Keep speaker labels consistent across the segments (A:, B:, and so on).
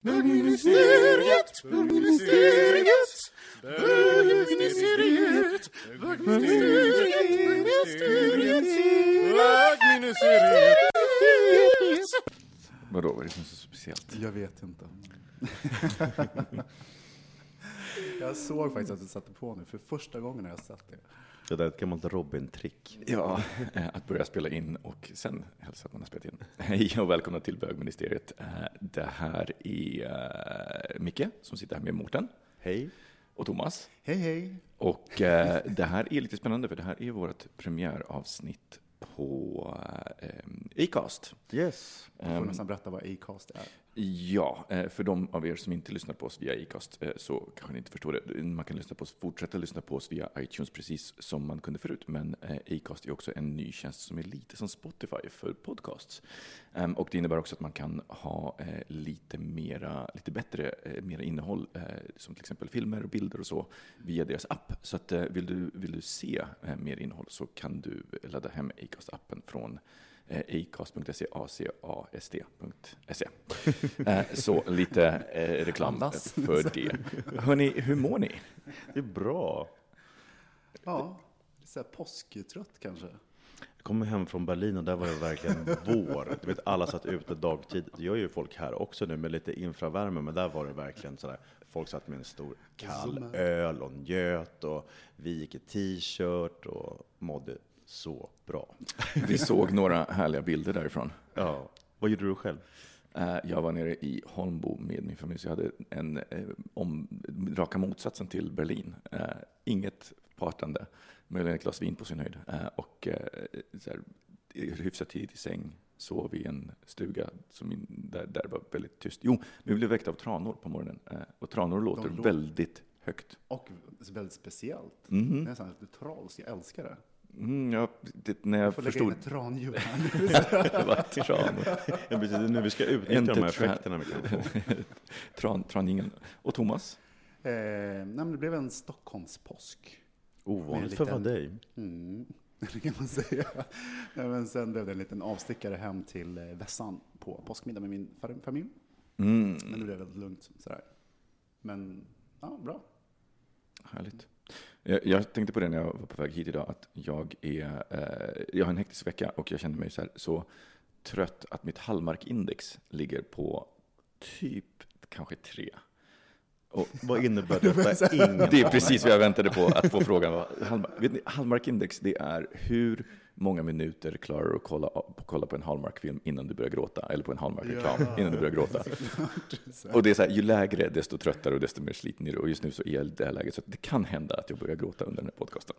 A: Bögministeriet, bögministeriet, bögministeriet, bögministeriet,
B: Vadå, vad är det som är så speciellt?
C: Jag vet inte. jag såg faktiskt att du satte på nu, för första gången har jag sett det.
D: Det där är ett gammalt Robin-trick.
B: Ja, eh, att börja spela in och sen hälsa att man har spelat in. Hej och välkomna till bögministeriet. Eh, Det här är eh, Micke som sitter här med Mårten
D: Hej.
B: och Thomas.
C: Hej hej!
B: Och det här är lite spännande för det här är vårt premiäravsnitt på eh, Acast.
D: Yes.
C: Du får nästan berätta vad Acast är.
B: Ja, eh, för de av er som inte lyssnar på oss via Acast eh, så kanske ni inte förstår det. Man kan lyssna på oss, fortsätta lyssna på oss via iTunes precis som man kunde förut. Men eh, Acast är också en ny tjänst som är lite som Spotify för podcasts. Ehm, och det innebär också att man kan ha lite mera, lite bättre, mera innehåll, som till exempel filmer och bilder och så, via deras app. Så att vill du, vill du se mer innehåll så kan du ladda hem Acast-appen från acast.se, acast.se. Eh, Så lite eh, reklam
C: Andas.
B: för det. Hörni, hur mår ni?
D: Det är bra.
C: Ja, så här påsktrött kanske.
D: Jag kom hem från Berlin och där var det verkligen vår. Du vet, alla satt ute dagtid. Det gör ju folk här också nu med lite infravärme, men där var det verkligen sådär. Folk satt med en stor kall öl och njöt och vi gick i t-shirt och mådde så bra.
B: Vi såg några härliga bilder därifrån.
D: Ja. Vad gjorde du själv?
B: Eh, Jag var nere i Holmbo med min familj, så jag hade en eh, om, raka motsatsen till Berlin. Eh, Inget partande, möjligen ett glas vin på sin höjd. Och så här, hyfsat tidigt i säng, sov i en stuga som där, där var väldigt tyst. Jo, vi blev väckta av tranor på morgonen. Och tranor låter
C: låter-
B: väldigt högt.
C: Och väldigt speciellt.
B: Mhm.
C: Nästan lite trolls, jag älskar det.
B: Mm, ja, det, när
C: Jag
B: jag
C: får lägga
B: förstod
C: in ett tranljud här nu.
B: det var tranor.
D: Ja, precis, nu vi ska utnyttja
B: Inte
D: de här
B: tra-
D: effekterna vi kan få.
B: Tran, tranjingeln. Och Thomas?
C: eh, nej, men det blev en Stockholmspåsk.
D: Ovanligt
C: Med
D: för vad
C: liten-
D: dig.
C: Mm, det kan man säga. Nej, men sen blev det en liten avstickare hem till eh, Vässan på påskmiddag med min familj.
B: Mm,
C: Men det blev väldigt lugnt sådär. Men, ja, bra.
B: Härligt. Jag, jag tänkte på det när jag var på väg hit idag, att jag, är, eh, jag har en hektisk vecka och jag känner mig så, här, så trött att mitt Hallmark-index ligger på typ kanske tre. Och
D: Vad innebär detta? Ingen
B: det är precis vad jag väntade på att få frågan. Hallmark-index, det är hur många minuter klarar du att kolla, kolla på en Hallmark-film innan du börjar gråta, eller på en Hallmark-reklam innan du börjar gråta. Och det är så här, ju lägre, desto tröttare och desto mer sliten är du. Och just nu så är jag i det här läget, så det kan hända att jag börjar gråta under den här podcasten.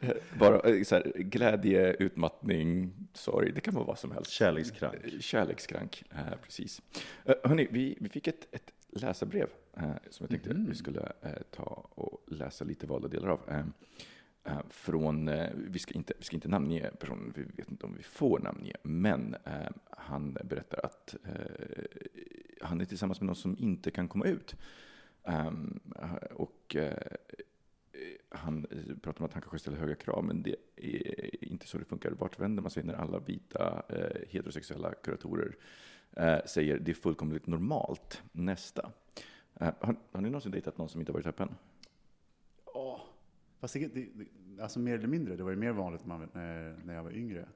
B: Bara eh, så här, glädje, utmattning, sorg, det kan vara vad som helst.
D: Kärlekskrank.
B: Kärlekskrank, eh, precis. Eh, hörni, vi, vi fick ett, ett läsarbrev eh, som jag tänkte vi skulle eh, ta och läsa lite valda delar av. Eh, från, eh, vi, ska inte, vi ska inte namnge personen, vi vet inte om vi får namnge, men eh, han berättar att eh, han är tillsammans med någon som inte kan komma ut. Um, och eh, han eh, pratar om att han kanske ställer höga krav, men det är inte så det funkar. Vart vänder man sig när alla vita eh, heterosexuella kuratorer eh, säger det är fullkomligt normalt? Nästa. Eh, har, har ni någonsin dejtat någon som inte varit öppen?
C: Fast det, det, alltså mer eller mindre, det var ju mer vanligt när, man- när, när jag var yngre.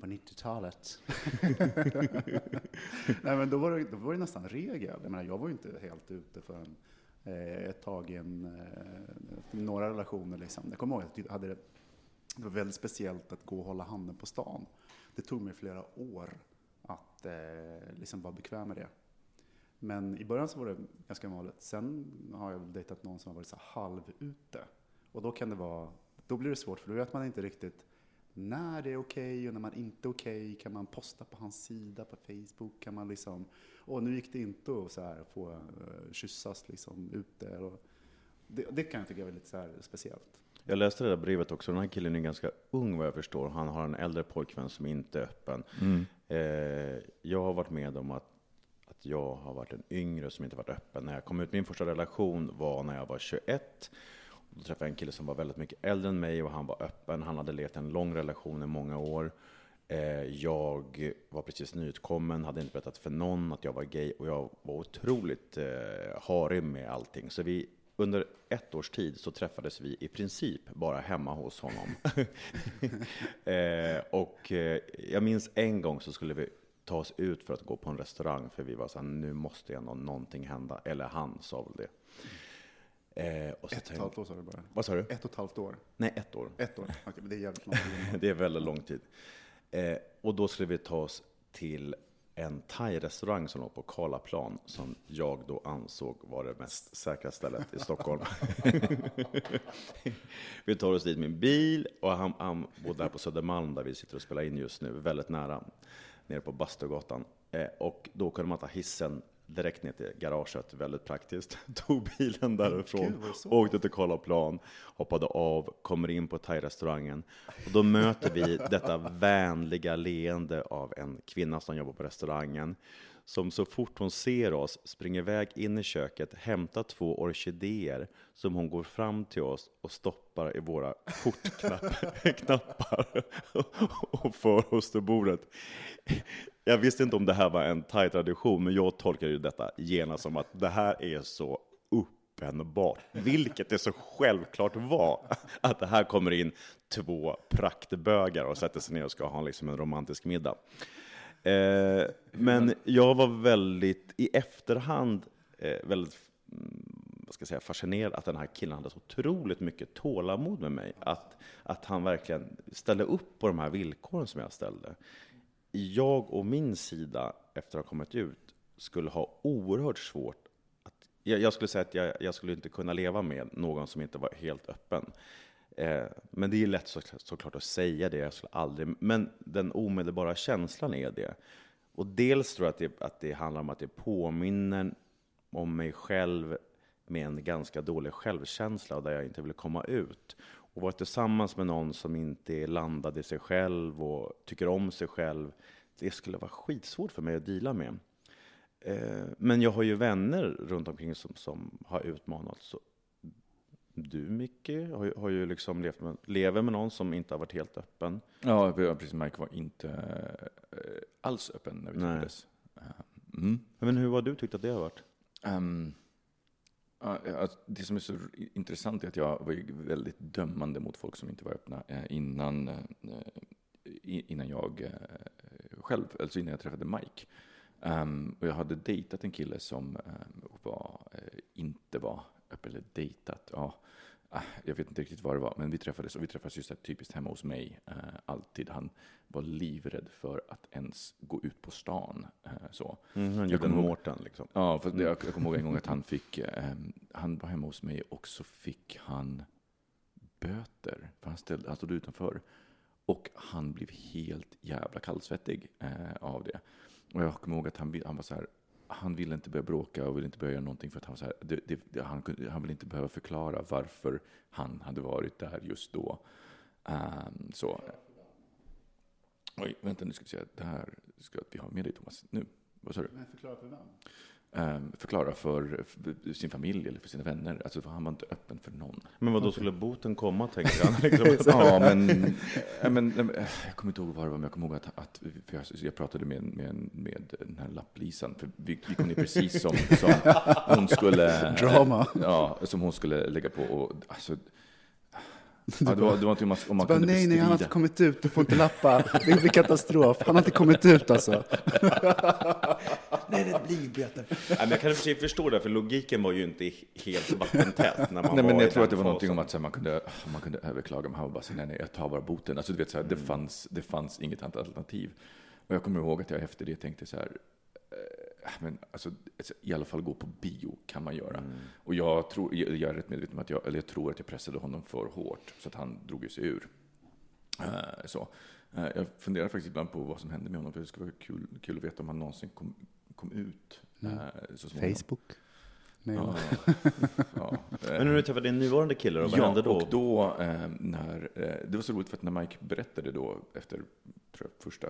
C: på 90-talet. Nej, men då var, det, då var det nästan regel. Jag, menar, jag var ju inte helt ute förrän eh, ett tag i en, eh, några relationer. Liksom. Jag kommer ihåg att jag hade det, det var väldigt speciellt att gå och hålla handen på stan. Det tog mig flera år att eh, liksom vara bekväm med det. Men i början så var det ganska vanligt. Sen har jag dejtat någon som har varit så halv ute. Och då kan det vara, då blir det svårt för då vet man inte riktigt när det är okej okay och när man inte är okej. Okay. Kan man posta på hans sida på Facebook? Kan man liksom, och nu gick det inte att så här få uh, kyssas liksom ute. Och det, det kan jag tycka är lite så här speciellt.
D: Jag läste det där brevet också. Den här killen är ganska ung vad jag förstår. Han har en äldre pojkvän som inte är öppen. Mm. Eh, jag har varit med om att, att jag har varit en yngre som inte varit öppen. När jag kom ut, min första relation var när jag var 21. Då träffade jag en kille som var väldigt mycket äldre än mig och han var öppen. Han hade levt en lång relation i många år. Eh, jag var precis nyutkommen, hade inte berättat för någon att jag var gay och jag var otroligt eh, harig med allting. Så vi under ett års tid så träffades vi i princip bara hemma hos honom. Eh, och jag minns en gång så skulle vi ta oss ut för att gå på en restaurang för vi var så här, nu måste ändå någonting hända. Eller han sa väl det.
C: Eh, och ett och ett halvt år sa du bara?
D: Vad sa du?
C: Ett och ett halvt år?
D: Nej, ett år.
C: Ett år, okej, men det är jävligt lång tid.
D: det är väldigt lång tid. Eh, och då skulle vi ta oss till en thai-restaurang som låg på Karlaplan som jag då ansåg var det mest säkra stället i Stockholm. vi tar oss dit med bil och han, han bodde där på Södermalm där vi sitter och spelar in just nu, väldigt nära, nere på Bastugatan. Eh, och då kunde man ta hissen direkt ner till garaget, väldigt praktiskt. Tog bilen därifrån, Gud, åkte till Karlaplan, hoppade av, kommer in på thai-restaurangen. Och då möter vi detta vänliga leende av en kvinna som jobbar på restaurangen. Som så fort hon ser oss springer iväg in i köket, hämtar två orkidéer som hon går fram till oss och stoppar i våra kortknappar och för oss till bordet. Jag visste inte om det här var en thai tradition, men jag tolkar ju detta genast som att det här är så uppenbart, vilket det så självklart var, att det här kommer in två praktbögar och sätter sig ner och ska ha liksom en romantisk middag. Eh, men jag var väldigt, i efterhand, eh, väldigt mm, vad ska jag säga, fascinerad att den här killen hade så otroligt mycket tålamod med mig. Att, att han verkligen ställde upp på de här villkoren som jag ställde jag och min sida, efter att ha kommit ut, skulle ha oerhört svårt att... Jag, jag skulle säga att jag, jag, skulle inte kunna leva med någon som inte var helt öppen. Eh, men det är lätt så, såklart att säga det, jag skulle aldrig... Men den omedelbara känslan är det. Och dels tror jag att det, att det handlar om att det påminner om mig själv med en ganska dålig självkänsla och där jag inte vill komma ut och vara tillsammans med någon som inte är landad i sig själv och tycker om sig själv, det skulle vara skitsvårt för mig att dela med. Eh, men jag har ju vänner runt omkring som, som har utmanats. Du, Micke, har, har ju liksom levt med, lever med någon som inte har varit helt öppen.
B: Ja, precis. Mike var inte äh, alls öppen när vi träffades.
D: Mm. Men hur har du tyckt att det har varit? Um,
B: det som är så intressant är att jag var väldigt dömande mot folk som inte var öppna eh, innan, eh, innan jag eh, själv, alltså innan jag träffade Mike. Um, och jag hade dejtat en kille som var, inte var öppen, eller dejtat, ja, Ah, jag vet inte riktigt vad det var, men vi träffades och vi träffades just typiskt hemma hos mig. Uh, alltid. Han var livrädd för att ens gå ut på stan. Uh, så.
D: Mm, han gjorde en Mårten liksom.
B: Ja, för jag, jag kommer ihåg en gång att han fick, um, han var hemma hos mig och så fick han böter. För han, ställde, han stod utanför. Och han blev helt jävla kallsvettig uh, av det. Och jag kommer ihåg att han, han var så här, han ville inte börja bråka och ville inte börja göra någonting för att han, så här, det, det, han, han ville inte behöva förklara varför han hade varit där just då. Um, så. Oj, vänta nu ska vi se. Det här ska vi ha med dig Thomas. Nu, vad sa du?
C: Men förklara för vem?
B: Um, förklara för, för, sin familj eller för sina vänner. Alltså, för han var inte öppen för någon.
D: Men vad då skulle boten komma, tänker han?
B: Liksom. ja, men, äh, men, äh, jag kommer inte ihåg vad det var, men jag kommer ihåg att, att jag, jag, pratade med, med, med den här lapplisan, för vi, vi kom ner precis som, som hon skulle...
C: Drama.
B: Ja, som hon skulle lägga på. Och, alltså, Ja, det, var, det var inte om man, om man
C: bara,
B: kunde
C: nej, nej, han har inte kommit ut, du får inte lappa. Det blir katastrof. Han har inte kommit ut alltså.
D: Nej, det blir böter. Nej, men jag kan i och för sig förstå det, för logiken var ju inte helt vattentät när man
B: Nej, men jag tror att det var någonting om att så här, man, kunde, man kunde överklaga, men han var bara så här, nej, nej, jag tar bara boten. Alltså, du vet, så här, det, fanns, det fanns inget annat alternativ. Och jag kommer ihåg att jag efter det tänkte så här, eh, men alltså, i alla fall gå på bio kan man göra. Och jag, tror, jag, jag är rätt medveten om att jag, eller jag tror att jag pressade honom för hårt, så att han drog ju sig ur. Eh, så. Eh, jag funderar faktiskt ibland på vad som hände med honom, för det skulle vara kul, kul att veta om han någonsin kom, kom ut. eh, så småningom.
C: Facebook. Nej,
B: Ja, ja.
D: Men när du träffade din nuvarande kille då, vad
B: ja,
D: hände då?
B: och då eh, när, eh, det var så roligt för att när Mike berättade då efter tror jag, första,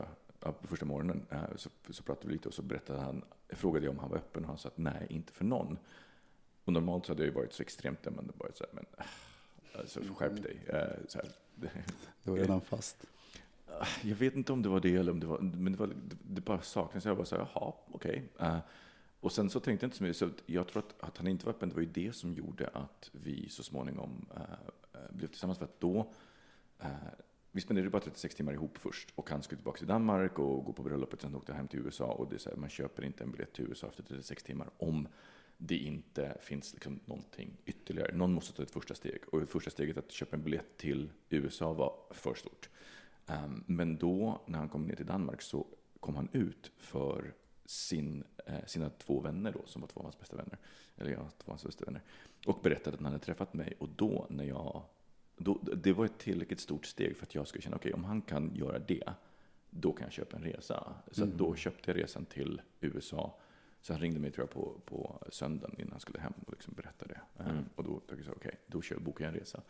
B: på första morgonen eh, så, så pratade vi lite och så berättade han, jag frågade om han var öppen och han sa att nej, inte för någon. Och normalt så hade jag ju varit så extremt dömande, bara så här, men äh, alltså, skärp dig. Eh, så här,
C: det var redan fast.
B: jag vet inte om det var det eller om det var, men det, var, det, bara saknades. Jag bara så här, jaha, okej. Eh, och sen så tänkte jag inte så mycket, så jag tror att, att han inte var öppen, det var ju det som gjorde att vi så småningom eh, eh, blev tillsammans. För att då, eh, vi spenderade bara 36 timmar ihop först och han skulle tillbaka till Danmark och gå på bröllopet, sen åkte hem till USA och det är så här, man köper inte en biljett till USA efter 36 timmar om det inte finns liksom någonting ytterligare. Någon måste ta ett första steg och det första steget att köpa en biljett till USA var för stort. Ehm, men då, när han kom ner till Danmark, så kom han ut för sin, eh, sina två vänner då, som var två av hans bästa vänner. Eller ja, två av hans bästa vänner. Och berättade att han hade träffat mig. Och då, när jag... Då, det var ett tillräckligt stort steg för att jag skulle känna, okej, om han kan göra det, då kan jag köpa en resa. Så att då köpte jag resan till USA. Så han ringde mig tror jag på, på söndagen innan han skulle hem och liksom berättade det. Ehm, Och då tänkte jag, okej, då kör, bokar jag en resa.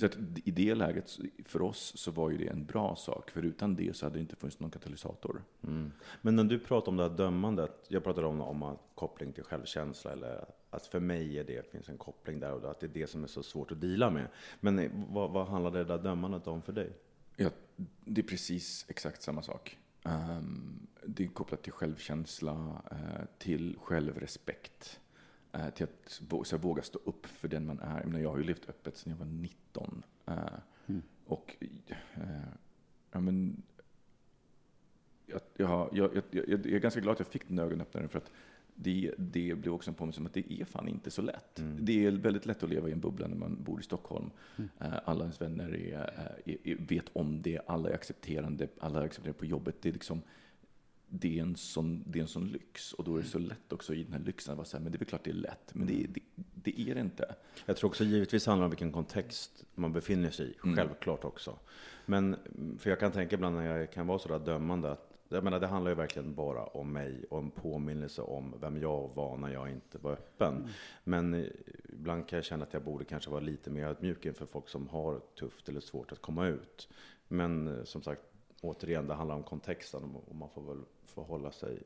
B: Så att i det läget, för oss, så var ju det en bra sak. För utan det så hade det inte funnits någon katalysator.
D: Mm. Men när du pratar om det här dömandet, jag pratade om, om att koppling till självkänsla, eller att för mig är det, finns en koppling där och att det är det som är så svårt att dela med. Men eh, vad, vad handlar det där dömandet om för dig?
B: Ja, det är precis exakt samma sak. Ehm, det är kopplat till självkänsla, eh, till självrespekt, eh, till att så våga stå upp för den man är. Jag, menar, jag har ju levt öppet sedan jag var 19. eh, Och eh, ja, men, jag, jag, jag, jag är ganska glad att jag fick den ögonöppnaren för att det, det blev också en påminnelse om att det är fan inte så lätt. Det är väldigt lätt att leva i en bubbla när man bor i Stockholm. Eh, Alla ens vänner är, är, är, vet om det, alla är accepterande, alla är accepterande på jobbet. Det är liksom det är, en sån, det är en sån lyx och då är det så lätt också i den här lyxen att vara så här, men det är väl klart det är lätt, men det, är- det, det är det inte.
D: Jag tror också givetvis handlar det om vilken kontext man befinner sig i, självklart också. Men, mm, för jag kan tänka ibland när jag kan vara sådär dömande att jag menar, det handlar ju verkligen bara om mig och en påminnelse om vem jag var när jag inte var öppen. Men eh, ibland kan jag känna att jag borde kanske vara lite mer ödmjuk inför folk som har tufft eller svårt att komma ut. Men eh, som sagt, återigen, det handlar om kontexten och man får väl förhålla sig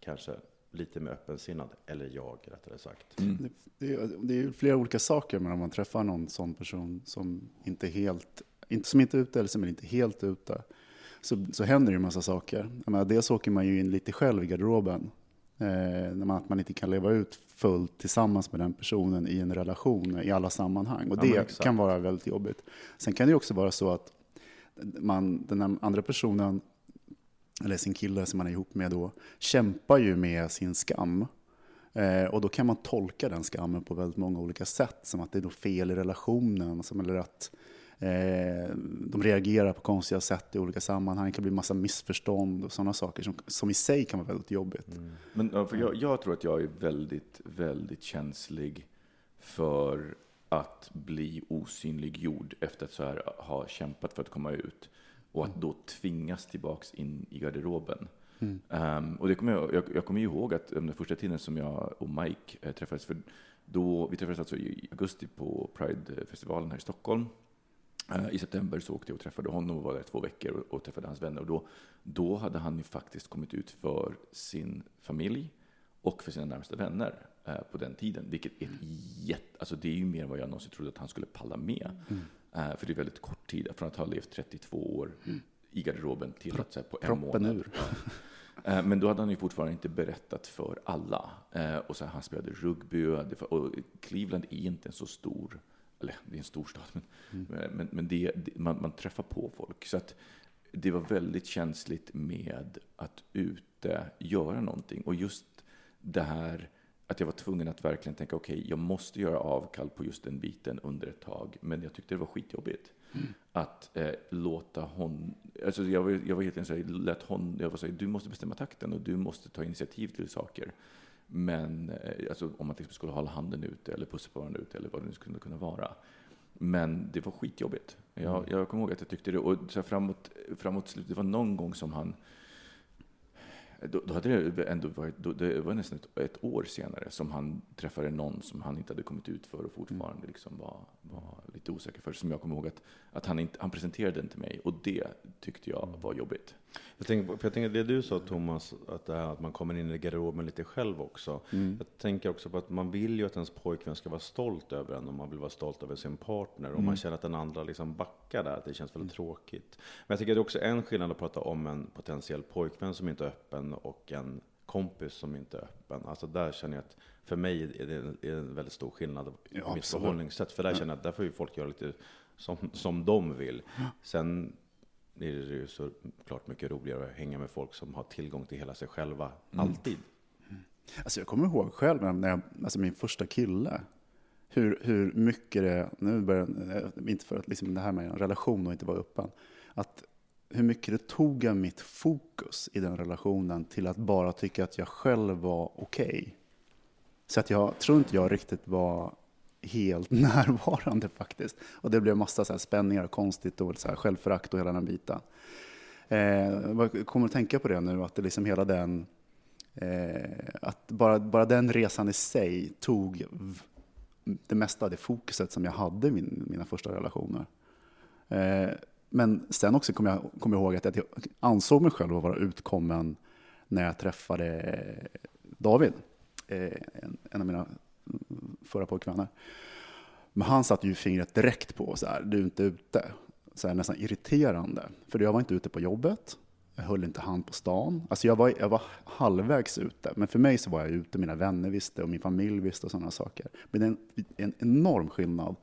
D: kanske lite mer öppensinnad, eller jag rättare sagt.
C: Det, det, är- det är ju flera olika saker men om man träffar någon sån person som inte är helt, inte, som inte är ute eller som är inte helt ute. Så, så händer det ju en massa saker. Jag menar, dels åker man ju in lite själv i garderoben. Eh, att man inte kan leva ut fullt tillsammans med den personen i en relation i alla sammanhang. Och
D: Ja,
C: det
D: exakt.
C: kan vara väldigt jobbigt. Sen kan det också vara så att man, den andra personen, eller sin kille som man är ihop med då, kämpar ju med sin skam. Eh, och då kan man tolka den skammen på väldigt många olika sätt. Som att det är då fel i relationen, som, eller att eh, de reagerar på konstiga sätt i olika sammanhang. Det kan bli massa missförstånd och sådana saker som, som i sig kan vara väldigt jobbigt.
B: Men ja, för jag, jag tror att jag är väldigt, väldigt känslig för att bli osynliggjord efter att så här ha kämpat för att komma ut och att då tvingas tillbaks in i garderoben. Ehm, och det kommer jag, jag, jag kommer ihåg att um, den första tiden som jag och Mike eh, träffades, för då, vi träffades alltså i augusti på Pride-festivalen här i Stockholm. Eh, I september så åkte jag och träffade honom och var där två veckor och, träffade hans vänner. Och då, då hade han ju faktiskt kommit ut för sin familj och för sina närmaste vänner eh, på den tiden. Vilket är ett jätte, alltså det är ju mer än vad jag någonsin trodde att han skulle palla med. Eh, för det är väldigt kort tid, från att ha levt 32 år i garderoben till att så här, på en månad.
C: ur.
B: Men då hade han ju fortfarande inte berättat för alla. Och så här, han spelade rugby och Cleveland är inte en så stor eller det är en storstad, men, men, men det, det, man, man träffar på folk. Så att det var väldigt känsligt med att ute göra någonting. Och just det här att jag var tvungen att verkligen tänka, okej, okay, jag måste göra avkall på just den biten under ett tag. Men jag tyckte det var skitjobbigt. Mm. Att eh, låta hon, alltså jag var, jag var helt enkelt så lät hon, jag var så du måste bestämma takten och du måste ta initiativ till saker. Men eh, alltså, om man till exempel skulle hålla handen ute eller pussa på varandra ute eller vad det nu skulle kunna vara. Men det var skitjobbigt. Jag, mm. jag kommer ihåg att jag tyckte det. Och så framåt, framåt slutet, det var någon gång som han då, då, hade det ändå varit, då, det var nästan ett, ett, år senare som han träffade någon som han inte hade kommit ut för och fortfarande mm. liksom var, var lite osäker för. Som jag kommer ihåg att, att han, inte, han presenterade den till mig och det tyckte jag var jobbigt.
D: Jag tänker, för jag tänker det du sa Thomas, att, det här, att man kommer in i garderoben lite själv också. Mm. Jag tänker också på att man vill ju att ens pojkvän ska vara stolt över en och man vill vara stolt över sin partner. Och mm. man känner att den andra liksom backar där, att det känns väldigt mm. tråkigt. Men jag tycker det är också en skillnad att prata om en potentiell pojkvän som inte är öppen och en kompis som inte är öppen. Alltså där känner jag att för mig är det en väldigt stor skillnad i ja, mitt förhållningssätt. För där känner jag att där får ju folk göra lite som, som de vill. Sen är det ju såklart mycket roligare att hänga med folk som har tillgång till hela sig själva, mm. alltid.
C: Mm. Alltså jag kommer ihåg själv, när jag, alltså min första kille, hur, hur mycket det, nu börjar, inte för att liksom det här med en relation och inte vara öppen, att hur mycket det tog av mitt fokus i den relationen till att bara tycka att jag själv var okej. Okay. Så att jag tror inte jag riktigt var helt närvarande faktiskt. Och det blev massa så här spänningar och konstigt och så här självförakt och hela den biten. Eh, jag kommer att tänka på det nu, att det liksom hela den, eh, att bara, bara den resan i sig tog det mesta av det fokuset som jag hade i min, mina första relationer. Eh, men sen också kommer jag, kom jag ihåg att jag ansåg mig själv att vara utkommen när jag träffade David, eh, en, en av mina förra pojkvänner. Men han satte ju fingret direkt på så här, du är inte ute. Så här, nästan irriterande. För jag var inte ute på jobbet. Jag höll inte hand på stan. Alltså jag var, jag var halvvägs ute. Men för mig så var jag ute, mina vänner visste och min familj visste och sådana saker. Men det är en, en enorm skillnad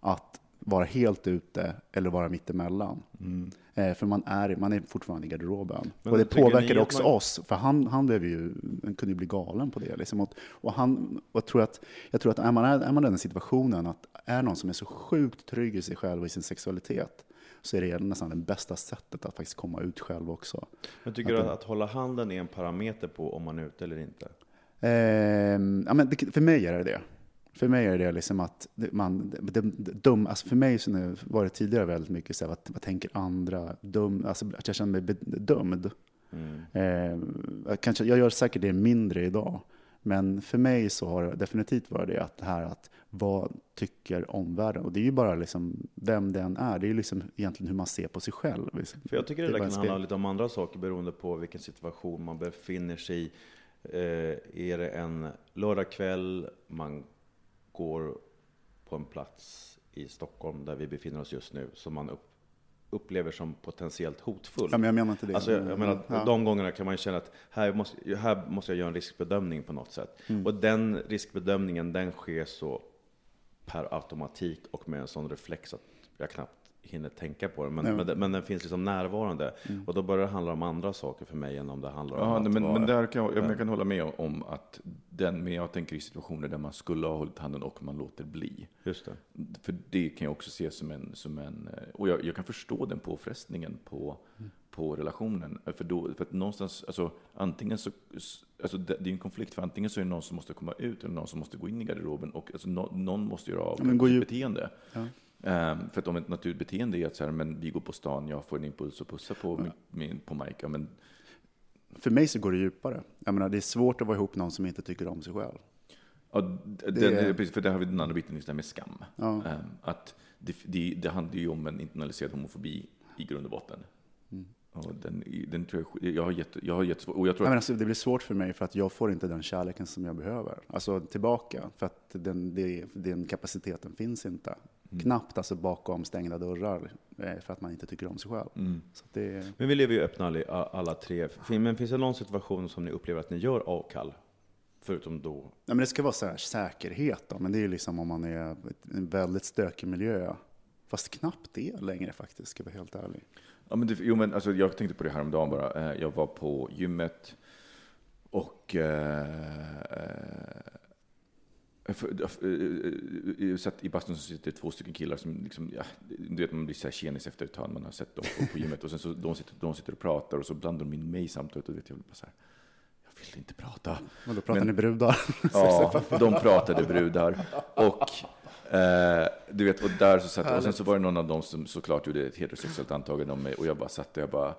C: att vara helt ute eller vara mittemellan. Mm. Eh, för man är, man är fortfarande i garderoben. Men och det påverkade också man... oss, för han, han blev ju, han kunde bli galen på det. Liksom. Och, och, han, och jag tror att, jag tror att är, man, är, är man i den situationen, att är någon som är så sjukt trygg i sig själv och i sin sexualitet, så är det nästan det bästa sättet att faktiskt komma ut själv också.
D: Men tycker att du att, att hålla handen är en parameter på om man är ute eller inte?
C: Eh, ja, men det, för mig är det det. För mig är det liksom att man, dum, alltså för mig så var det tidigare väldigt mycket så här, vad, vad tänker andra? Dum, alltså att jag känner mig dömd. Mm. Eh, kanske, jag gör säkert det mindre idag. Men för mig så har det definitivt varit det att det här att vad tycker omvärlden? Och det är ju bara liksom vem den är. Det är ju liksom egentligen hur man ser på sig själv.
D: För jag tycker det, det där kan handla lite om andra saker beroende på vilken situation man befinner sig i. Eh, är det en lördagkväll, man går på en plats i Stockholm där vi befinner oss just nu som man upp, upplever som potentiellt hotfull.
C: Ja, men jag menar inte det.
D: Alltså, jag, jag menar, ja. De gångerna kan man känna att här måste, här måste jag göra en riskbedömning på något sätt. Mm. Och den riskbedömningen den sker så per automatik och med en sån reflex att jag knappt hinner tänka på den, men, men, men, den finns liksom närvarande. Mm. Och då börjar det handla om andra saker för mig än om det handlar om
B: ja,
D: att
B: men, vara... men där kan jag, jag kan hålla med om att den, men jag tänker i situationer där man skulle ha hållit handen och man låter bli.
D: Just det.
B: För det kan jag också se som en, som en och jag, jag kan förstå den påfrestningen på, mm. på relationen. För, då, för att någonstans, alltså antingen så, alltså det, det är en konflikt, för antingen så är det någon som måste komma ut eller någon som måste gå in i garderoben och alltså, no, någon måste göra av ja, sitt beteende. Ja. Um, för att om ett naturligt beteende är att så här, men vi går på stan, jag får en impuls att pussa på, min, min, på Mike. Men...
C: För mig så går det djupare. Jag menar, det är svårt att vara ihop med någon som inte tycker om sig själv.
B: Ja, det, det, precis, för där har vi den andra biten, just det med skam. Ja. Um, att det, det, det handlar ju om en internaliserad homofobi i grund och botten. Mm. Och den, den tror jag, jag har gett, jag har gett och jag tror
C: att... alltså, det blir svårt för mig för att jag får inte den kärleken som jag behöver. Alltså tillbaka, för att den, det, den kapaciteten finns inte. Mm. Knappt alltså bakom stängda dörrar eh, för att man inte tycker om sig själv. Mm.
D: Det... Men vi lever ju öppna alla, tre. Men finns det någon situation som ni upplever att ni gör avkall Förutom då,
C: Nej, men det ska vara så här, säkerhet då, men det är ju liksom om man är i en väldigt stökig miljö. Fast knappt det längre faktiskt, ska jag vara helt ärlig.
B: Ja, men det, jo, men alltså, jag tänkte på det häromdagen bara. Eh, Jag var på gymmet och eh, eh, eh, eh, satt i bastun så sitter två stycken killar som liksom, ja, du vet man blir så här tjenis efter ett tag man har sett dem på, på gymmet och sen så de sitter, de sitter och pratar och så blandar de in mig samtalet och vet jag bara så här, jag vill inte prata.
C: Och då pratar
B: Men-
C: ni brudar.
B: Ja, de pratade brudar. Och eh, du vet, och där så satt och sen så var det någon av dem som såklart gjorde ett heterosexuellt antagande om mig och jag bara satt och jag bara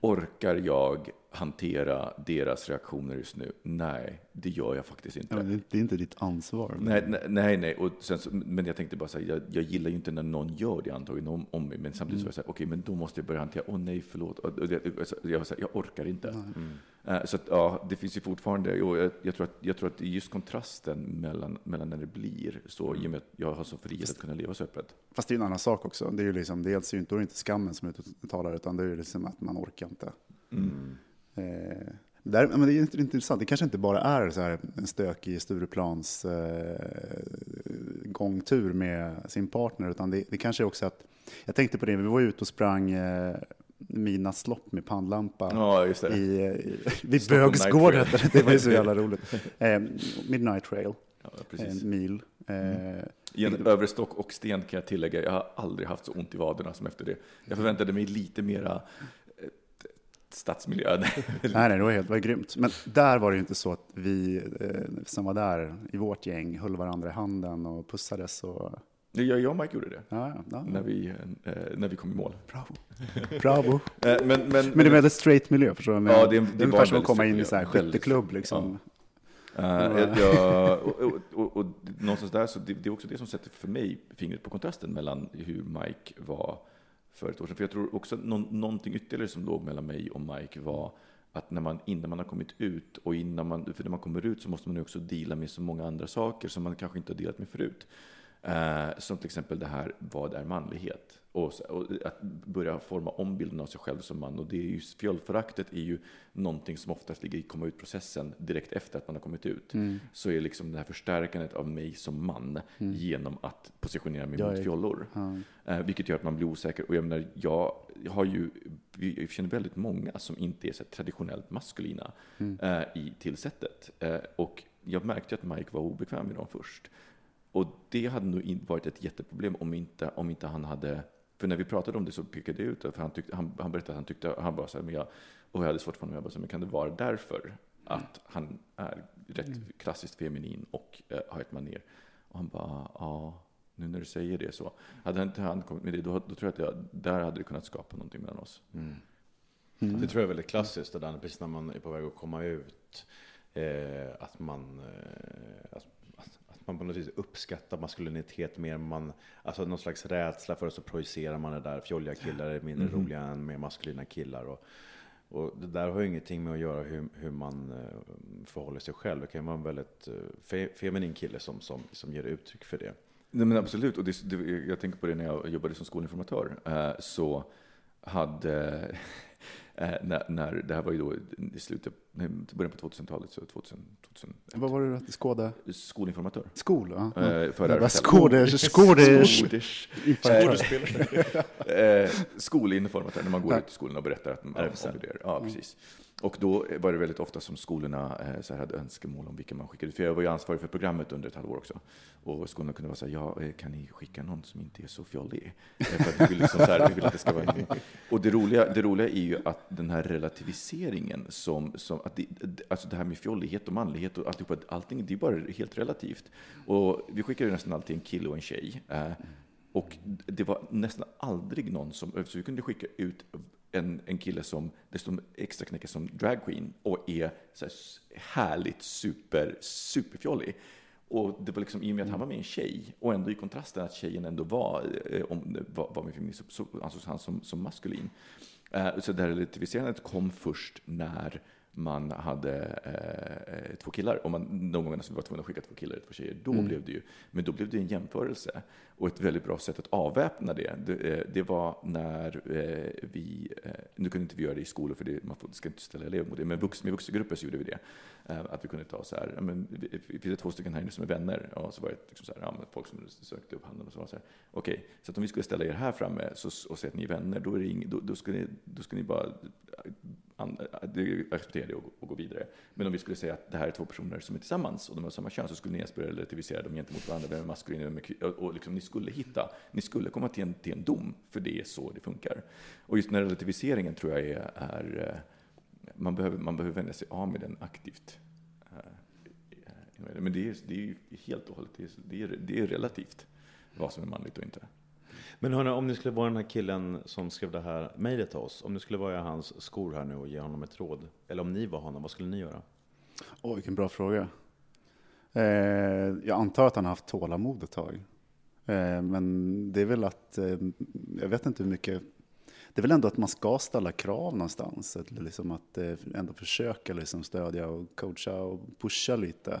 B: Orkar jag hantera deras reaktioner just nu? Nej, det gör jag faktiskt inte.
C: Ja, det, är inte ditt ansvar.
B: Nej, nej, nej, nej. Och sen men jag tänkte bara så här, jag, jag gillar ju inte när någon gör det antagligen om, om mig, men samtidigt så var jag så här, okej, men då måste jag börja hantera, åh nej, förlåt, och, och det, jag, så här, jag orkar inte. Eh, så att, ja, det finns ju fortfarande, jo, jag, jag, tror att, jag tror att just kontrasten mellan, mellan när det blir så, i och med att jag har så frihet att kunna leva så öppet.
C: Fast det är en annan sak också. Det är ju liksom, dels är ju inte, skammen som är ute och talar, utan det är ju liksom att man orkar inte. Eh, där, men det är inte intressant. Det kanske inte bara är så här en stökig Stureplans eh, gångtur med sin partner, utan det, det kanske är också att, jag tänkte på det, vi var ute och sprang eh, midnattslopp med pannlampa.
B: Ja.
C: I, i, vid
B: Stockholm
C: Bögsgård
B: Night
C: hette det. Var ju så jävla roligt. Eh, Midnight Trail,
B: Ja,
C: en mil. Eh,
B: I en övre stock och sten kan jag tillägga, jag har aldrig haft så ont i vaderna som efter det. Jag förväntade mig lite mera eh, stadsmiljö.
C: Nej, nej, det var helt det var grymt. Men där var det ju inte så att vi eh, som var där i vårt gäng höll varandra i handen och pussades. Och,
B: Jag, jag och Mike gjorde det.
C: ja, ja, ja.
B: När vi, eh, när vi kom i mål.
C: Bravo. Bravo.
B: Eh, men, men,
C: Men det är en väldigt straight miljö, förstår du?
B: Ja, det det
C: det är
B: var
C: ungefär som att komma in
B: straight
C: i så här
B: miljö.
C: Skytteklubb. Liksom.
B: Jag, jag, och, och, och, och någonstans där, så det, det är också det som sätter för mig fingret på kontrasten mellan hur Mike var för ett år sedan. För jag tror också någon, någonting ytterligare som låg mellan mig och Mike var att när man, innan man har kommit ut och innan man, för när man kommer ut så måste man ju också deala med så många andra saker som man kanske inte har delat med förut. Eh, som till exempel det här, vad är manlighet? Och, att börja forma om bilden av sig själv som man. Och det är ju, fjollföraktet är ju någonting som oftast ligger i komma ut-processen direkt efter att man har kommit ut. Så är liksom det här förstärkandet av mig som man genom att positionera mig
C: Jag
B: mot
C: är-
B: fjollor. Eh, vilket gör att man blir osäker. Och jag menar, jag har ju, jag känner väldigt många som inte är så traditionellt maskulina eh, i tillsättet. Eh, och jag märkte att Mike var obekväm med dem först. Och det hade nog varit ett jätteproblem om inte, om inte han hade... För när vi pratade om det så pekade jag ut det, för han, tyckte, han, han berättade att han tyckte, han bara så här, men jag, och jag hade svårt för honom, jag bara så här, men kan det vara därför att han är rätt klassiskt feminin och eh, har ett manér? Och han bara, ja, nu när du säger det så. Hade inte han kommit med det, då, då tror jag att jag, där hade det kunnat skapa någonting mellan oss.
D: Det tror jag är väldigt klassiskt, det där precis när man är på väg att komma ut. Eh, att man eh, att man på något vis uppskattar maskulinitet mer. Man, alltså någon slags rädsla för det, så projicerar man det där. Fjolliga killar är mindre roliga än mer maskulina killar. Och, och det där har ju ingenting med att göra hur, hur man eh, förhåller sig själv. Det kan vara en väldigt eh, fe, feminin kille som, som, som ger uttryck för det.
B: Nej, men absolut, och det, det, jag tänker på det när jag jobbade som skolinformatör. Eh, så hade, eh, när, när, det här var ju då i slutet, nej, början på 2000-talet, så 2000, 2000
C: Vad var det du skåda?
B: skolinformatör.
C: Skol, ja.
B: Eh,
C: ja. Skåders, skåders.
B: Eh, skolinformatör, när man går ut i skolan och berättar att man
D: RFSL.
B: om det. Ja, precis. Och då var det väldigt ofta som skolorna eh, så här hade önskemål om vilka man skickade. För jag var ju ansvarig för programmet under ett halvår också. Och skolorna kunde vara så här, ja, eh, kan ni skicka någon som inte är så fjollig? Eh, för vi vill, liksom så här, vi vill att det ska vara... Och det roliga, det roliga är ju att den här relativiseringen som, som att det, alltså det här med fjollighet och manlighet och alltihopa, allting, det är bara helt relativt. Och vi skickade nästan alltid en kille och en tjej. Och det var nästan aldrig någon som, så vi kunde skicka ut en, en kille som dessutom extra knäcker som dragqueen och är så här härligt super, superfjollig. Och det var liksom i och med att han var med en tjej och ändå i kontrasten att tjejen ändå var, eh, om, var, var med feminist, så ansågs alltså han som, som maskulin. Eh, så det här relativiserandet kom först när man hade eh, två killar, om man någon gång var tvungen att skicka två killar och två tjejer, då blev det ju, men då blev det en jämförelse. Och ett väldigt bra sätt att avväpna det, det, eh, det var när eh, vi, eh, nu kunde inte vi göra det i skolor för det, man får, ska inte ställa elever mot det, men vux, med vuxengrupper så gjorde vi det. Eh, att vi kunde ta så här, ja, men, vi, vi två stycken här inne som är vänner, och så var det liksom så här, ja, folk som sökte upp handen och så var det så här, okej, okay, så att om vi skulle ställa er här framme så, och säga att ni är vänner, då, är det ing, då, då, ska ni, då ska ni bara acceptera det och, och, gå vidare. Men om vi skulle säga att det här är två personer som är tillsammans och de har samma kön så skulle ni ens börja relativisera dem gentemot varandra, vem är maskulin och, och, och liksom, ni skulle hitta, ni skulle komma till en, till en dom, för det är så det funkar. Och just den här relativiseringen tror jag är, är eh, man, behöver, man behöver vända sig av med den aktivt. Eh, eh, men det är, det är helt och hållet, det är, det är relativt vad som är manligt och inte.
D: Men hörni, om ni skulle vara den här killen som skrev det här mejlet till oss, om ni skulle vara i hans skor här nu och ge honom ett råd, eller om ni var honom, vad skulle ni göra?
C: Åh, oh, vilken bra fråga. Eh, jag antar att han har haft tålamod ett tag. Eh, men det är väl att, eh, jag vet inte hur mycket, det är väl ändå att man ska ställa krav någonstans. Att, liksom att eh, ändå försöka liksom stödja och coacha och pusha lite.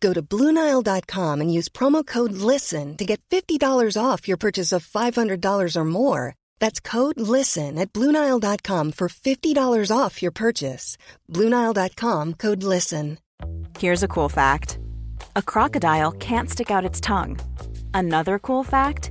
E: Go to Bluenile.com and use promo code LISTEN to get $50 off your purchase of $500 or more. That's code LISTEN at Bluenile.com for $50 off your purchase. Bluenile.com code LISTEN.
F: Here's a cool fact a crocodile can't stick out its tongue. Another cool fact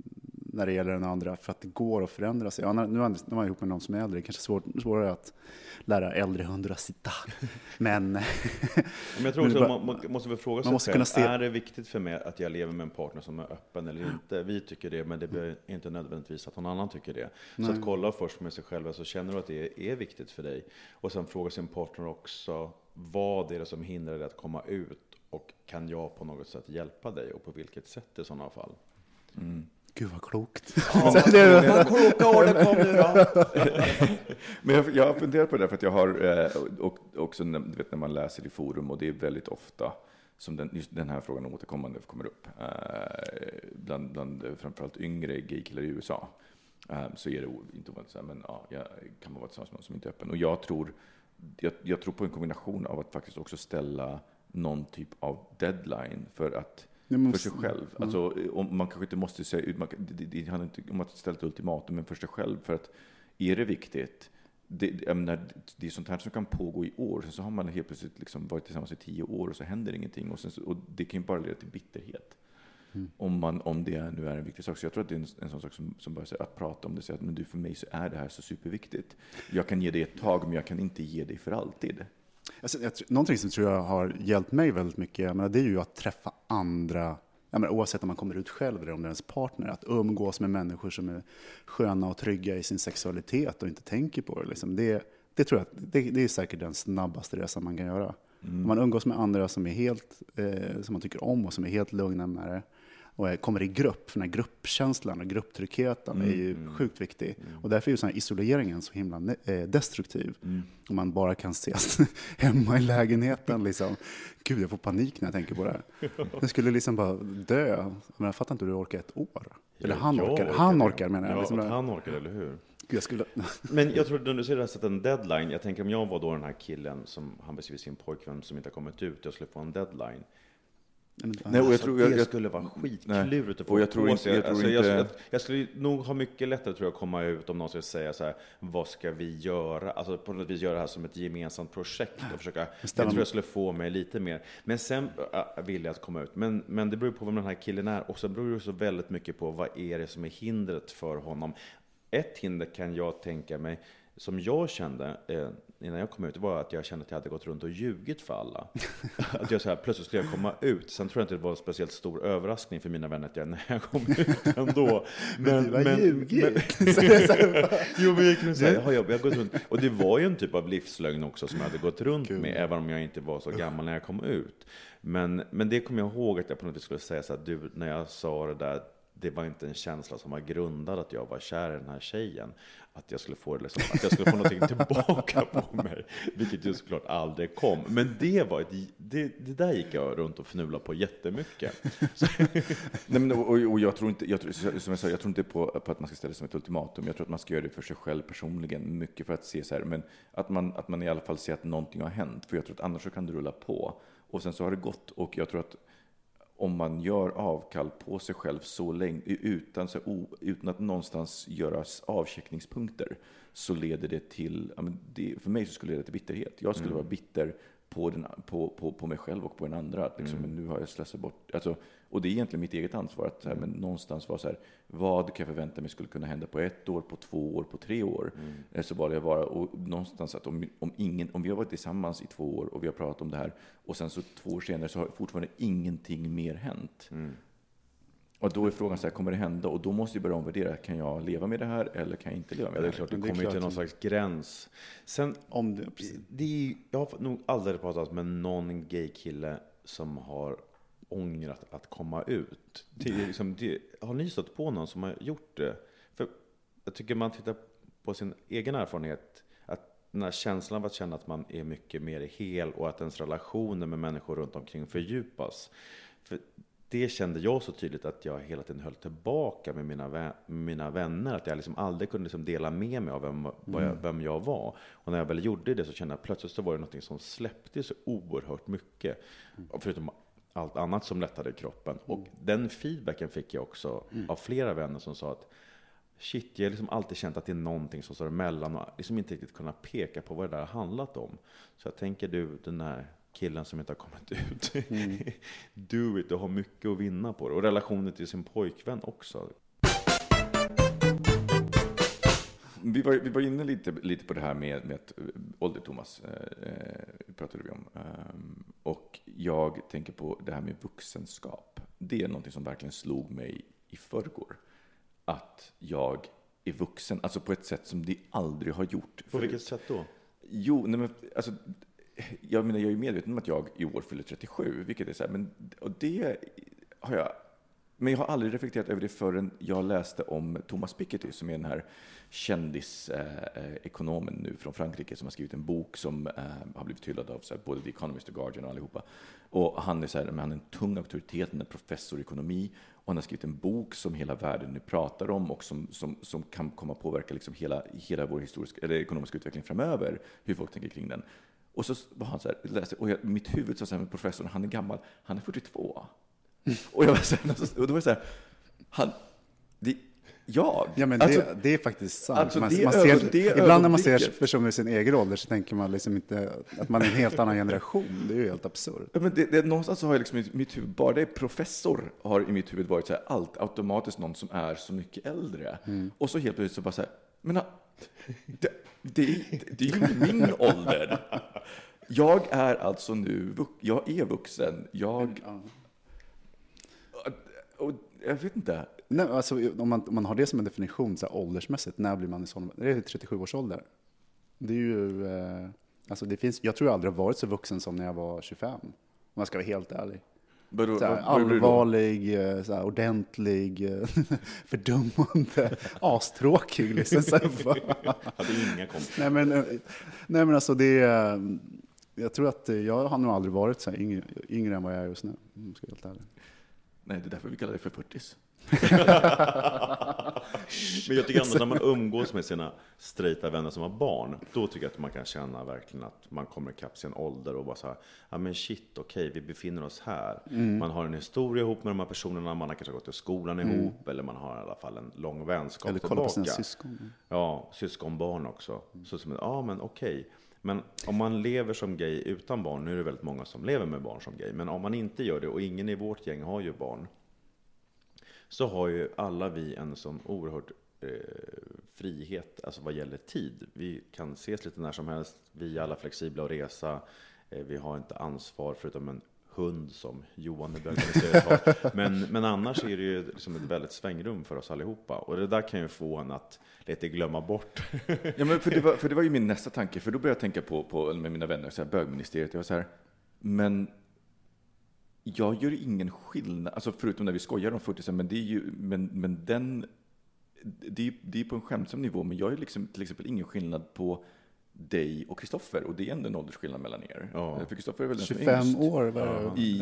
C: när det gäller den andra, för att det går att förändra sig. Ja, nu är man ihop med någon som är äldre, det kanske är svår, svårare att lära äldre hundar att sitta. Men,
D: Men jag tror också bara, man, man måste väl fråga sig själv, se... är det viktigt för mig att jag lever med en partner som är öppen eller inte? Vi tycker det, men det behöver inte nödvändigtvis att någon annan tycker det. Nej. Så att kolla först med sig själv, så känner du att det är viktigt för dig? Och sen fråga sin partner också, vad är det som hindrar dig att komma ut? Och kan jag på något sätt hjälpa dig? Och på vilket sätt i sådana fall?
C: Mm. Gud vad klokt.
B: Ja, vad kloka orden kom nu då. Men jag, jag har funderat på det för att jag har, eh, och också du vet, när man läser i forum och det är väldigt ofta som den, just den här frågan återkommande kommer upp. Eh, bland, bland framförallt yngre gaykillar i USA eh, så är det inte ovanligt så men ja, jag kan man vara tillsammans med någon som inte är öppen. Och jag tror, jag, jag tror på en kombination av att faktiskt också ställa någon typ av deadline för att för sig själv. Mm. Alltså, om man kanske inte måste säga man, det, det handlar inte om att ställa ett ultimatum, men för sig själv. För att är det viktigt, det, menar, det är sånt här som kan pågå i år, sen så har man helt plötsligt liksom varit tillsammans i tio år och så händer ingenting. Och, sen, och det kan ju bara leda till bitterhet. Mm. Om, man, om det nu är en viktig sak. Så jag tror att det är en, en sån sak som, som bara säger, att prata om det, säga att men du, för mig så är det här så superviktigt. Jag kan ge dig ett tag, men jag kan inte ge dig för alltid.
C: Alltså, jag, någonting som tror jag har hjälpt mig väldigt mycket, menar, det är ju att träffa andra ja, men oavsett om man kommer ut själv eller om det är ens partner, att umgås med människor som är sköna och trygga i sin sexualitet och inte tänker på det. Liksom. Det, det tror jag det, det är säkert den snabbaste resan man kan göra. Om man umgås med andra som, är helt, eh, som man tycker om och som är helt lugna med det och kommer i grupp, för den här gruppkänslan och grupptryggheten är ju sjukt viktig. Och därför är ju sån här isoleringen så himla eh, destruktiv. Om man bara kan ses hemma i lägenheten. Liksom. Gud, jag får panik när jag tänker på det här. Jag skulle liksom bara dö. Men jag fattar inte hur du orkar ett år. Eller han
D: Jag
C: orkar. Han
D: det.
C: orkar menar jag.
D: Ja,
C: Liksom,
D: han orkar, eller hur?
C: Jag skulle...
D: Men jag tror när du säger att sätta en deadline, jag tänker om jag var då den här killen som han beskriver sin pojkvän som inte har kommit ut, jag skulle få en deadline.
B: Nej, och jag
D: Alltså,
B: tror,
D: det
B: jag, jag,
D: skulle vara skitklurigt att få
B: jag tror
D: på
B: inte-
D: sig.
B: jag tror
D: alltså,
B: inte-
D: jag, jag, jag skulle nog ha mycket lättare tror jag, att komma ut om någon skulle säga så här, vad ska vi göra? Alltså på något vis göra det här som ett gemensamt projekt och försöka, det
C: ställa-
D: tror jag skulle få mig lite mer. Men sen äh, vill jag att komma ut. Men, men det beror på vem den här killen är och så beror det också väldigt mycket på vad är det som är hindret för honom. Ett hinder kan jag tänka mig, som jag kände eh, innan jag kom ut, var att jag kände att jag hade gått runt och ljugit för alla. att jag så här, plötsligt skulle jag komma ut. Sen tror jag inte det var en speciellt stor överraskning för mina vänner att jag, när jag kom ut ändå. Men,
C: du har ljugit.
D: jo, men jag kunde säga, jag har, jag har gått runt. Och det var ju en typ av livslögn också som jag hade gått runt med, även om jag inte var så gammal när jag kom ut. Men, men det kommer jag ihåg att jag på något vis skulle säga så här, du, när jag sa det där, det var inte en känsla som var grundad att jag var kär i den här tjejen. Att jag skulle få, liksom, att jag skulle få någonting tillbaka på mig. Vilket ju såklart aldrig kom. Men det var ett, det, det där gick jag runt och fnulade på jättemycket.
B: Nej, men, och, och jag tror inte, jag som jag sa, jag tror inte på, på att man ska ställa det som ett ultimatum. Jag tror att man ska göra det för sig själv personligen, mycket för att se så här, men att man, att man i alla fall ser att någonting har hänt. För jag tror att annars så kan det rulla på. Och sen så har det gått och jag tror att om man gör avkall på sig själv så länge, utan, så, utan att någonstans göra avcheckningspunkter, så leder det till, för mig så skulle det leda till bitterhet. Jag skulle vara bitter på, den, på, på, på mig själv och på den andra. Att liksom, men nu har jag slösat bort, alltså, och det är egentligen mitt eget ansvar att här, men någonstans vara så här, vad kan jag förvänta mig skulle kunna hända på ett år, på två år, på tre år? Eh, Så valde jag vara, och någonstans att om, om, ingen, om vi har varit tillsammans i två år och vi har pratat om det här och sen så två år senare så har fortfarande ingenting mer hänt. Och då är frågan så här, kommer det hända? Och då måste jag börja omvärdera, kan jag leva med det här eller kan jag inte leva med
D: ja, det är
B: det här?
D: klart, det
C: det är
D: kommer ju till någon slags gräns. Sen,
C: Om det,
D: det är, jag har nog aldrig pratat med någon gay-kille som har ångrat att komma ut. Det är liksom, det, har ni stött på någon som har gjort det? För jag tycker man tittar på sin egen erfarenhet, att den här känslan av att känna att man är mycket mer hel och att ens relationer med människor runt omkring fördjupas. För det kände jag så tydligt att jag hela tiden höll tillbaka med mina, vä- mina vänner. Att jag liksom aldrig kunde liksom dela med mig av vem, vad jag, vem jag var. Och när jag väl gjorde det så kände jag att plötsligt så var det något som släppte så oerhört mycket. Förutom allt annat som lättade i kroppen. Och den feedbacken fick jag också av flera vänner som sa att Shit, jag har liksom alltid känt att det är någonting som står emellan och liksom inte riktigt kunnat peka på vad det där har handlat om. Så jag tänker du, den här killen som inte har kommit ut, do it, du har mycket att vinna på det. Och relationen till sin pojkvän också.
B: Vi var, vi var inne lite, lite på det här med, med att, eh, ålder, Thomas, eh, eh, pratade vi om. Ehm, och jag tänker på det här med vuxenskap. Det är någonting som verkligen slog mig i förrgår. Att jag är vuxen, alltså på ett sätt som det aldrig har gjort.
D: På
B: förut.
D: vilket sätt då?
B: Jo, nej men, alltså, jag menar, jag är medveten om att jag i år fyller 37, vilket är så här, men, och det har jag, men jag har aldrig reflekterat över det förrän jag läste om Thomas Piketty, som är den här kändisekonomen nu från Frankrike, som har skrivit en bok som eh, har blivit hyllad av så här, både The Economist och Guardian och allihopa. Och han är, så här, men han är en tung auktoritet, han är professor i ekonomi, och han har skrivit en bok som hela världen nu pratar om och som, som, som kan komma att påverka liksom hela, hela vår historiska, eller ekonomiska utveckling framöver, hur folk tänker kring den. Och så var han så här, läste, och jag, mitt huvud sa så här, professorn, han är gammal, han är 42. Och jag var så här, och då var det så här, han, det, jag?
C: Ja, men
B: Alltså,
C: det, det är faktiskt sant.
B: alltså,
C: man,
B: det
C: man ser,
B: det
C: ibland när man ser personer i sin egen ålder så tänker man liksom inte att man är en helt annan generation. Det är ju helt absurt.
B: Ja, men det, det, någonstans har jag liksom i mitt huvud, bara det är professor har i mitt huvud varit så här, allt automatiskt någon som är så mycket äldre. Och så helt plötsligt så bara så här, men det, det, det, är ju min ålder. Jag är alltså nu, jag är vuxen. Jag, och jag vet inte.
C: Nej, alltså, om, man, om man har det som en definition så här, åldersmässigt, när blir man i sån? Det är 37 års ålder. Det är ju, eh, alltså det finns, jag tror jag aldrig har varit så vuxen som när jag var 25. Om jag ska vara helt ärlig.
B: Vadå,
C: Så här, allvarlig, eh, så här, ordentlig, eh, fördömande, astråkig. Liksom, så här,
D: Hade inga kompisar.
C: nej, men, eh, nej men alltså det är, jag tror att jag har nog aldrig varit så här yngre, yngre än vad jag är just nu. Om jag ska vara helt ärlig.
B: Nej, det är därför vi kallar det för 40
D: Men jag tycker ändå när man umgås med sina straighta vänner som har barn, då tycker jag att man kan känna verkligen att man kommer ikapp sin ålder och bara så här, ja men shit, okej, vi befinner oss här.
C: Mm.
D: Man har en historia ihop med de här personerna, man har kanske gått i skolan ihop, eller man har i alla fall en lång vänskap
C: Mm. Eller kolla på
D: tillbaka.
C: sina syskon.
D: Ja, syskonbarn också. Så som, ja men okej. Men om man lever som gay utan barn, nu är det väldigt många som lever med barn som gay, men om man inte gör det, och ingen i vårt gäng har ju barn, så har ju alla vi en sån oerhörd eh, frihet, alltså vad gäller tid. Vi kan ses lite när som helst, vi är alla flexibla att resa, eh, vi har inte ansvar förutom en hund som Johan är bögorganiserad har. Men, men annars är det ju liksom ett väldigt svängrum för oss allihopa. Och det där kan ju få en att lite glömma bort.
B: Ja, men för, det var, för det var ju min nästa tanke, för då började jag tänka på, på med mina vänner, så här, bögministeriet. Jag var så här, men jag gör ingen skillnad, alltså förutom när vi skojar om 40 men det är ju, men, men den, det är, det är på en skämtsam nivå, men jag gör liksom, till exempel ingen skillnad på dig och Kristoffer, och det är ändå en åldersskillnad mellan er.
D: Ja.
B: För Kristoffer är väl den som är
C: 25
B: yngst
C: år. Var det.
B: i,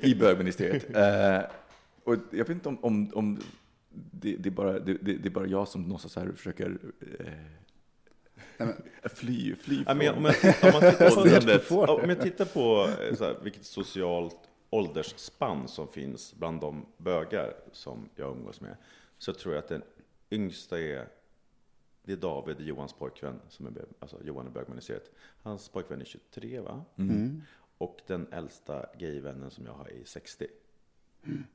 B: i bögministeriet. Eh, och jag vet inte om, om, om det, det, är bara, det, det är bara jag som någonstans här försöker eh, fly, fly
D: Ja,
B: från...
D: men om, jag, om, man tittar på
C: Åldersgrupp får det.
D: om jag tittar på eh, så här, vilket socialt åldersspann som finns bland de bögar som jag umgås med, så tror jag att den yngsta är det är David, Johans pojkvän, som är, alltså Johan är bögministeriet. Hans pojkvän är 23, va?
C: Mm.
D: Och den äldsta gayvännen som jag har är 60.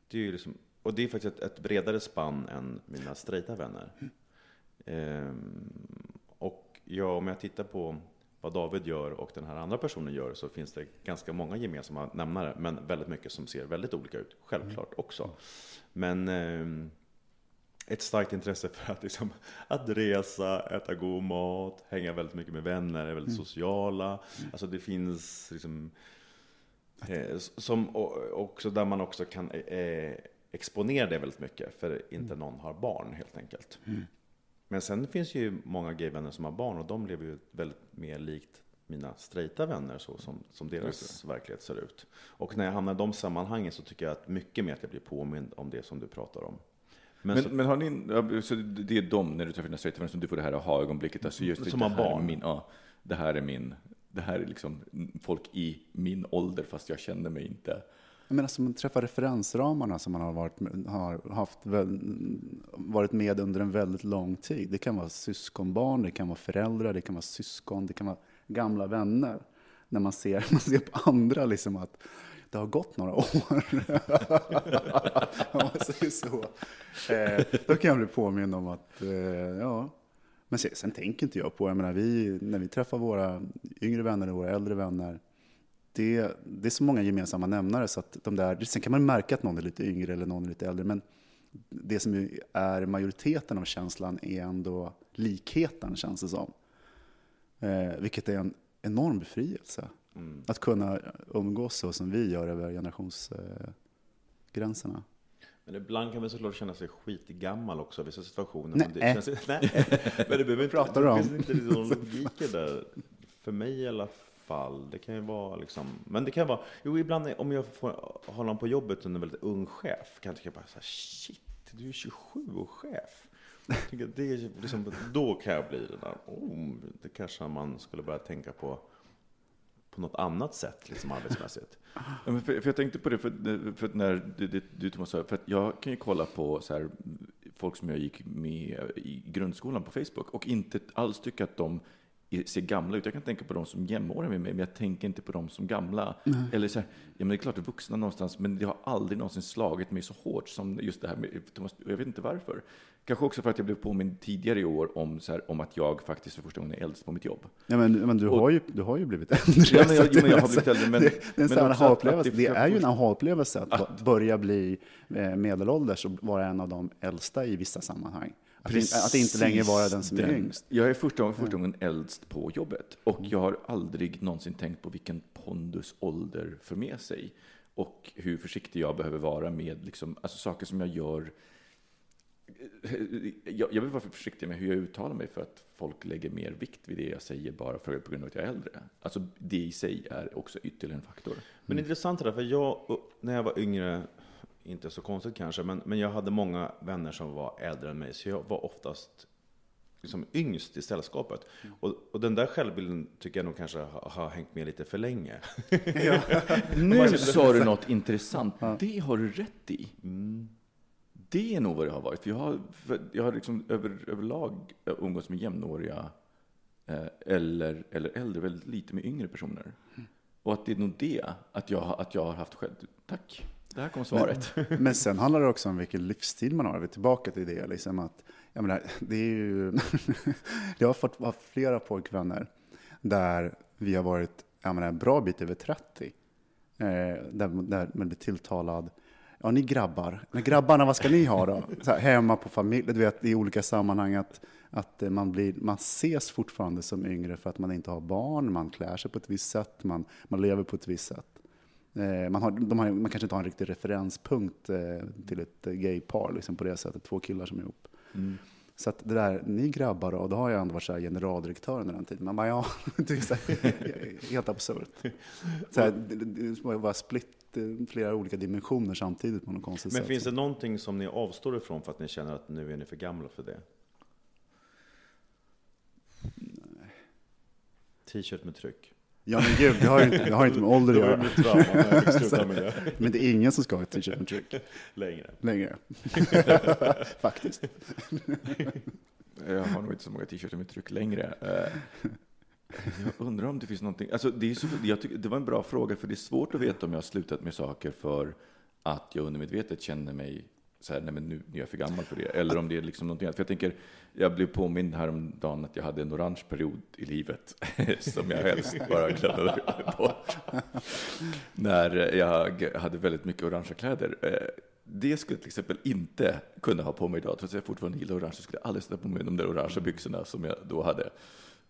D: Det är ju liksom, och det är faktiskt ett, ett bredare spann än mina straighta vänner. Ehm, och ja, om jag tittar på vad David gör och den här andra personen gör så finns det ganska många gemensamma nämnare, men väldigt mycket som ser väldigt olika ut, självklart också. Men ehm, ett starkt intresse för att, liksom, att resa, äta god mat, hänga väldigt mycket med vänner, är väldigt sociala. Alltså det finns liksom, eh, som, och, också där man också kan eh, exponera det väldigt mycket, för inte någon har barn helt enkelt. Men sen finns ju många gayvänner som har barn och de lever ju väldigt mer likt mina straighta vänner så som, som deras verklighet ser ut. Och när jag hamnar i de sammanhangen så tycker jag att mycket mer att jag blir påmind om det som du pratar om. Men,
B: Men,
D: så,
B: men har ni, så det är de, när du träffar dina straighta vänner, som du får det här aha-ögonblicket, alltså just
D: Som
B: det
D: har
B: här
D: barn.
B: Min, ja, det här är min, det här är liksom folk i min ålder, fast jag känner mig inte.
C: Jag menar, som att träffar referensramarna som man har varit, med- har haft, varit med under en väldigt lång tid. Det kan vara syskonbarn, det kan vara föräldrar, det kan vara syskon, det kan vara gamla vänner. När man ser, man ser på andra liksom att det har gått några år. Om man säger så. Eh, då kan jag bli påmind om att, eh, ja. Men sen, sen tänker inte jag på, jag menar, vi, när vi träffar våra yngre vänner och våra äldre vänner, det, det är så många gemensamma nämnare så att de där, sen kan man märka att någon är lite yngre eller någon är lite äldre, men det som är majoriteten av känslan är ändå likheten känns det som. Eh, vilket är en enorm befrielse. Att kunna umgås så som vi gör över generationsgränserna.
D: men ibland kan man såklart känna sig skitgammal också i vissa situationer.
C: Nej.
D: Men det, känns, nej. Men det behöver inte,
C: Pratar
D: det
C: om?
D: finns inte någon logik i det där. För mig i alla fall. Det kan ju vara liksom, men det kan vara, jo ibland om jag får ha någon på jobbet under är väldigt ung chef kan jag tycka bara så här, shit, du är 27 och chef. Jag tycker det är liksom, då kan jag bli den där, oh, det kanske man skulle börja tänka på på något annat sätt liksom arbetsmässigt.
B: Ja, men för, för jag tänkte på det, för, för att när du, du, du Thomas sa, för att jag kan ju kolla på så här, folk som jag gick med i grundskolan på Facebook och inte alls tycka att de ser gamla ut. Jag kan tänka på dem som jämnåriga med mig, men jag tänker inte på dem som gamla. Eller så här, ja men det är klart att vuxna någonstans, men det har aldrig någonsin slagit mig så hårt som just det här med Thomas, jag vet inte varför. Kanske också för att jag blev påmind tidigare i år om, så här, om att jag faktiskt för första gången är äldst på mitt jobb.
C: Ja, men, men du,
B: Och-
C: har ju, du har ju blivit äldre.
B: Ja, men jag- jo, men jag har
C: det-
B: blivit äldre, men-
C: det, det är en
B: men
C: aha-upplevelse. Det
B: det-
C: är ju en aha-upplevelse att,
B: Att-
C: börja bli eh, medelålders och vara en av de äldsta i vissa sammanhang. Att, in, att inte längre vara den som är
B: den.
C: yngst.
B: Jag är första gången, första gången äldst på jobbet och jag har aldrig någonsin tänkt på vilken pondus ålder för med sig och hur försiktig jag behöver vara med liksom, alltså saker som jag gör. Jag, jag vill vara försiktig med hur jag uttalar mig för att folk lägger mer vikt vid det jag säger bara för, på grund av att jag är äldre. Alltså det i sig är också ytterligare en faktor.
D: Men intressant det där, för jag, när jag var yngre, inte så konstigt kanske, men, men jag hade många vänner som var äldre än mig, så jag var oftast liksom yngst i sällskapet. Och, och den där självbilden tycker jag nog kanske har, har hängt med lite för länge.
B: Nu sa du något intressant. Det har du rätt i. Det är nog vad det har varit. För jag har, för jag har liksom över, överlag umgåtts med jämnåriga eh, eller, eller äldre, väldigt lite med yngre personer. Och att det är nog det, att jag, att jag har haft själv. Tack. Där kom svaret.
C: Men sen handlar det också om vilken livsstil man har. Vi är tillbaka till det. Liksom att, jag menar, det är ju, jag har fått ha flera pojkvänner där vi har varit jag menar, en bra bit över 30. Eh, där, där man blir tilltalad. Ja, ni grabbar. Men grabbarna, vad ska ni ha då? Så här, hemma på familjen, du vet, i olika sammanhang. Att, att eh, man, blir, man ses fortfarande som yngre för att man inte har barn, man klär sig på ett visst sätt, man, man lever på ett visst sätt. Eh, man, har, de har, man kanske inte har en riktig referenspunkt eh, till ett gaypar liksom på det sättet, två killar som är ihop. Så att det där, ni grabbar då, då har jag ändå varit så här generaldirektör under den tiden. Man bara, ja, det är så här, helt absurt. Så här, det var split eh, flera olika dimensioner samtidigt på något konstigt
D: Men
C: sätt.
D: finns det någonting som ni avstår ifrån för att ni känner att nu är ni för gamla för det? T-shirt med tryck.
C: Ja men gud, det har ju inte, det har inte med ålder att
D: Det var
C: göra.
D: mitt trauma när jag fick sluta med det.
C: Men det är ingen som ska ha ett t-shirt med tryck
D: Längre.
C: längre. Faktiskt.
B: Jag har nog inte så många t-shirtar med tryck längre. Eh, Jag undrar om det finns någonting. Alltså, det, är så, jag tycker, det var en bra fråga, för det är svårt att veta om jag har slutat med saker för att jag undermedvetet känner mig så här, nej men nu nu är jag för gammal för det. Eller om det är liksom någonting annat. För jag tänker, jag blev påmind häromdagen att jag hade en orange period i livet som jag helst bara glömde bort. När jag hade väldigt mycket orangea kläder. Eh, Det skulle jag till exempel inte kunna ha på mig idag, trots att jag fortfarande gillar orange. Så skulle jag aldrig sätta på mig de där orangea byxorna som jag då hade.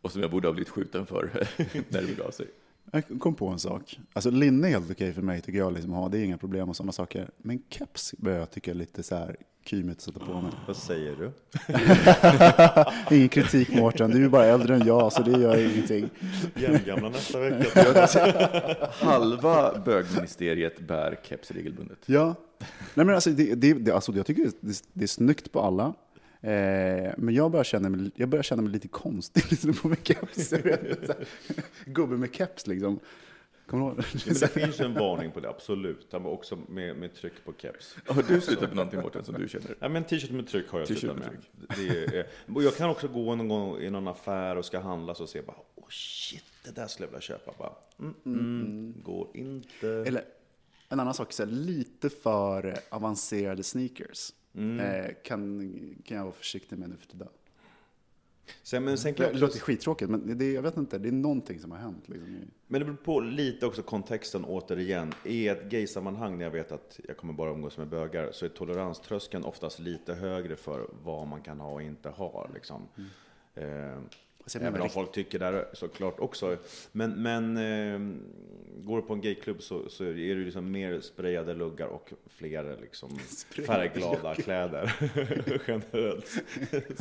B: Och som jag borde ha blivit skjuten för när det begav sig.
C: Jag kom på en sak. Alltså linne är helt okej för mig tycker jag, liksom, ha, det är inga problem och sådana saker. Men keps börjar jag tycka är lite så här kymigt att sätta på mig.
D: Vad säger du?
C: Ingen kritik Mårten, du är ju bara äldre än jag så det gör ingenting.
D: Jämngamla nästa vecka.
B: Halva bögministeriet bär keps regelbundet.
C: Ja, Nej, men alltså, det, det, det, alltså, jag tycker det, det är snyggt på alla. Eh, men jag börjar, känna mig, jag börjar känna mig lite konstig liksom, på med keps. Gubbe med keps liksom. Kommer du ihåg?
D: Ja, men det finns en varning på det, absolut. Var också med, med tryck på keps.
B: Har du slutat med någonting Mårten som du känner?
D: Ja, men t-shirt med tryck har jag
B: T-shirt
D: slutat
B: med
D: med. Det är, och jag kan också gå någon gång i någon affär och ska handla så ser jag bara, oh shit, det där skulle jag vilja köpa. Bara, mm, mm, går inte.
C: Eller en annan sak, så här, lite för eh, avancerade sneakers. Eh, kan, kan jag vara försiktig med nu för tiden.
D: Sen, men, sen
C: Det låter skittråkigt, men det, jag vet inte, det är någonting som har hänt. Liksom.
D: Men det beror på lite också kontexten återigen. I ett gaysammanhang när jag vet att jag kommer bara umgås med bögar så är toleranströskeln oftast lite högre för vad man kan ha och inte ha. Liksom. Eh,
C: Alltså, jag
D: även om
C: rikt-
D: folk tycker det såklart också. Men, men eh, går du på en gayklubb så, så är det ju liksom mer sprayade luggar och fler liksom färgglada kläder generellt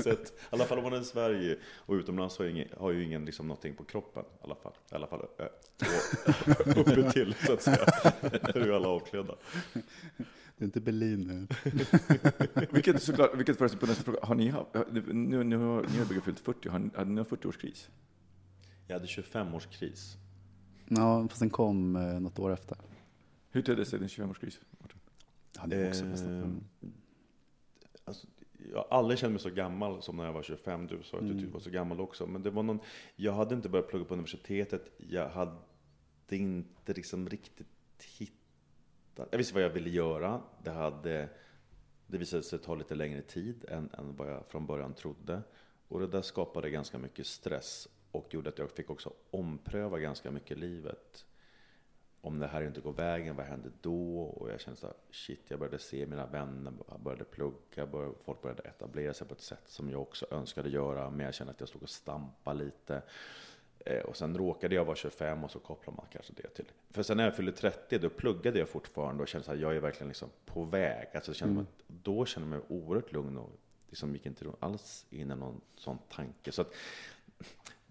D: sett. I alla fall om man är i Sverige och utomlands har ju ingen, har ju ingen liksom någonting på kroppen. I alla fall, I alla fall och uppe till så att säga. Där är ju alla avklädda.
C: Det är inte Berlin nu.
B: Vilket såklart, vilket förresten på nästa fråga, har ni haft, nu, nu har ni har fyllt 40, har ni, hade ni 40-årskris?
D: Jag hade 25-årskris.
C: Ja, fast den kom eh, något år efter.
B: Hur tedde sig din 25-årskris?
C: Hade jag också
D: Eh,
C: mm.
D: Alltså, jag har aldrig känt mig så gammal som när jag var 25. Du sa att du typ var så gammal också. Men det var någon, jag hade inte börjat plugga på universitetet. Jag hade inte liksom riktigt hittat... Jag visste vad jag ville göra. Det hade Det visade sig ta lite längre tid än, än vad jag från början trodde. Och det där skapade ganska mycket stress och gjorde att jag fick också ompröva ganska mycket i livet. Om det här inte går vägen, vad händer då? Och jag kände så här, shit, jag började se mina vänner, jag började plugga, började, folk började etablera sig på ett sätt som jag också önskade göra, men jag kände att jag stod och stampade lite. Eh, Och sen råkade jag vara 25 och så kopplar man kanske det till. För sen när jag fyllde 30 då pluggade jag fortfarande och kände att jag är verkligen liksom på väg. Alltså, jag kände
C: Mm.
D: mig, då kände jag mig oerhört lugn och liksom gick inte alls in i någon sån tanke. Så att,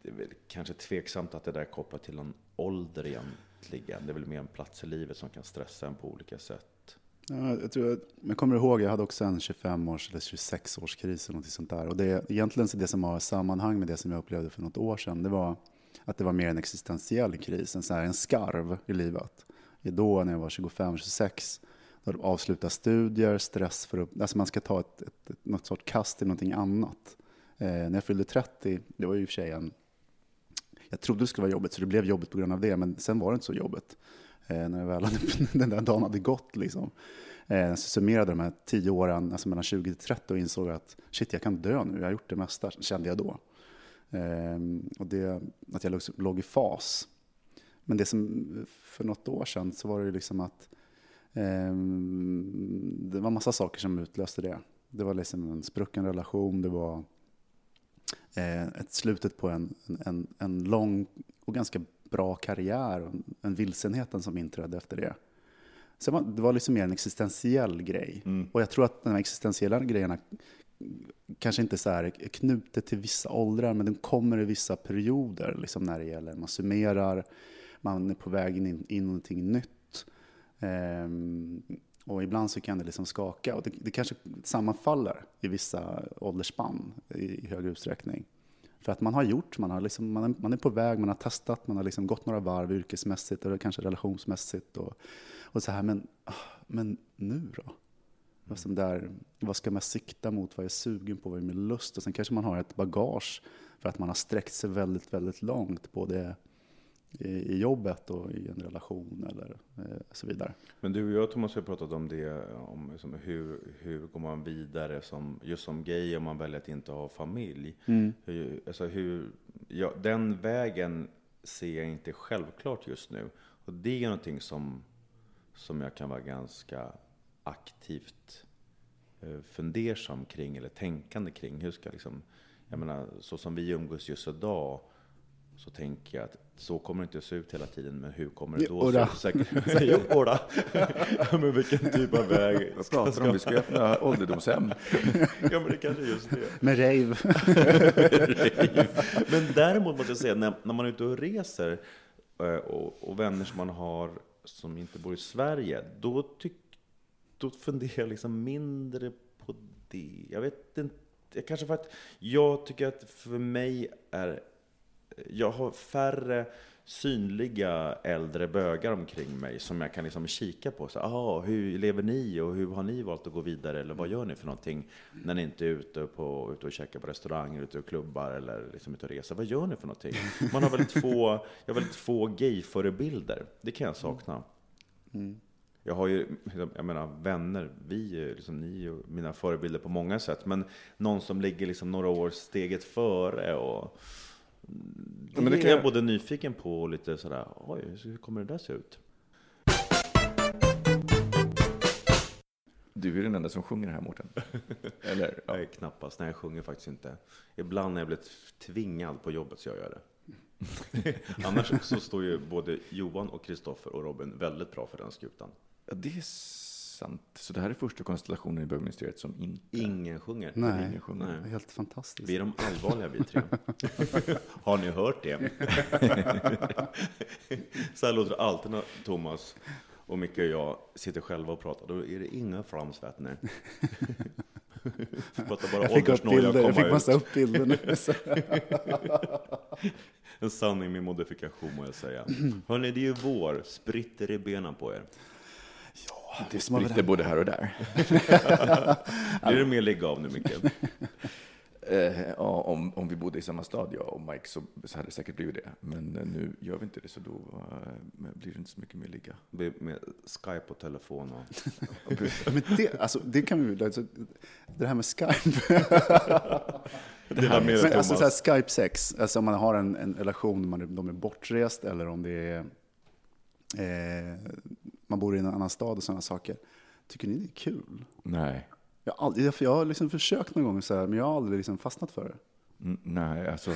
D: det är väl kanske tveksamt att det där är kopplat till någon ålder egentligen. Det är väl mer en plats i livet som kan stressa en på olika sätt.
C: Ja, jag, tror, att- men jag kommer ihåg, jag hade också en 25-års eller 26-årskris eller något sånt där. Och det, egentligen så det som har sammanhang med det som jag upplevde för något år sedan, det var att det var mer en existentiell kris, en, så här, en skarv i livet. Då när jag var 25-26, då avsluta studier, stress för att, alltså man ska ta ett, ett, ett, något sorts kast till någonting annat. Eh, när jag fyllde 30, det var ju i och för sig en, jag trodde det skulle vara jobbigt, så det blev jobbigt på grund av det, men sen var det inte så jobbigt. Eh, när jag väl hade, den där dagen hade gått liksom. Eh, så summerade de här tio åren, alltså mellan 20 till 30 och insåg att shit, jag kan dö nu, jag har gjort det mesta, kände jag då. Eh, och det, att jag låg, i fas. Men det som, för något år sedan så var det liksom att eh, det var massa saker som utlöste det. Det var liksom en sprucken relation, det var eh, ett slutet på en, en, en lång och ganska bra karriär och en, en vilsenheten som inträdde efter det. Så det var, liksom mer en existentiell grej. Och jag tror att de här existentiella grejerna kanske inte så här knutet till vissa åldrar, men den kommer i vissa perioder, liksom när det gäller, man summerar, man är på väg in i någonting nytt. Ehm, och ibland så kan det liksom skaka, och det, det kanske sammanfaller i vissa åldersspann i, i hög utsträckning. För att man har gjort, man, har liksom, man, är, man är på väg, man har testat, man har liksom gått några varv yrkesmässigt och kanske relationsmässigt. Och, och så här, men, ah, men nu då? Vad, som där, vad ska man sikta mot? Vad är jag sugen på? Vad är min lust? Och sen kanske man har ett bagage för att man har sträckt sig väldigt, väldigt långt. Både i, i jobbet och i en relation eller eh, så vidare.
D: Men du och jag Thomas har pratat om det, om liksom hur, hur går man vidare som, just som gay om man väljer att inte ha familj. Hur, alltså hur, ja, den vägen ser jag inte självklart just nu. Och det är någonting som, som jag kan vara ganska aktivt eh, fundersam kring eller tänkande kring. Hur ska liksom, jag menar, så som vi umgås just idag så tänker jag att så kommer det inte att se ut hela tiden, men hur kommer det då
C: Jodå.
D: se ut? Säkert, jodå. Ja, men vilken typ av väg?
B: Vad pratar om? Vi ska öppna ålderdomshem.
D: Ja, men det kanske är just det.
C: Med rave.
D: Men däremot måste jag säga, när, när man är ute och reser eh, och, och vänner som man har som inte bor i Sverige, då, tyck, då funderar jag liksom mindre på det. Jag vet inte, kanske för att jag tycker att för mig är, jag har färre synliga äldre bögar omkring mig som jag kan liksom kika på. Så, ah, hur lever ni och hur har ni valt att gå vidare? Eller vad gör ni för någonting när ni inte är ute, på, ute och käkar på restauranger, ute och klubbar eller liksom ute och reser? Vad gör ni för någonting? Man har väldigt få, jag har väldigt få gay-förebilder. Det kan jag sakna. Mm. Jag har ju, jag menar vänner, vi, är liksom, ni är ju mina förebilder på många sätt. Men någon som ligger liksom några år steget före och det,
B: men det
D: är
B: kan
D: jag
B: jag-
D: både nyfiken på och lite sådär, oj, hur kommer det där se ut?
B: Du är den enda som sjunger här, Mårten. Eller? Ja.
D: Nej, knappast. Nej, jag sjunger faktiskt inte. Ibland när jag blivit tvingad på jobbet så gör jag det. Annars så står ju både Johan och Kristoffer och Robin väldigt bra för den skutan.
B: Ja, det är sant. Så det här är första konstellationen i bögministeriet som inte...
D: Ingen sjunger.
C: Nej,
B: Ingen sjunger.
C: är helt fantastiskt.
D: Vi är de allvarliga vi tre. Har ni hört det? Så här låter det alltid när Thomas och Micke och jag sitter själva och pratar. Då är det inga framsvettningar. pratar bara
C: Jag fick upp bilder, jag fick massa upp bilder nu.
D: En sanning med modifikation må jag säga. Hörni, det är ju vår. Spritter i benen på er.
B: Det spritter både här och där.
D: Blir det mer lägga av nu Micke?
B: Eh, ja, om, om vi bodde i samma stad, jag och Mike, så, så hade det säkert blivit det. Men eh, nu gör vi inte det, så då eh, blir det inte så mycket mer ligga.
D: Med, med Skype och telefon och...
C: Men det, alltså, det kan vi alltså, Det här med Skype.
D: Det här med
C: Men alltså så här, Skype-sex, alltså om man har en, en relation, man är, de är bortrest eller om det är, eh, man bor i en annan stad och sådana saker. Tycker ni det är kul?
B: Nej.
C: Jag har, aldrig, jag har liksom försökt någon gång, så här, men jag har aldrig liksom fastnat för det.
B: Mm, nej, alltså.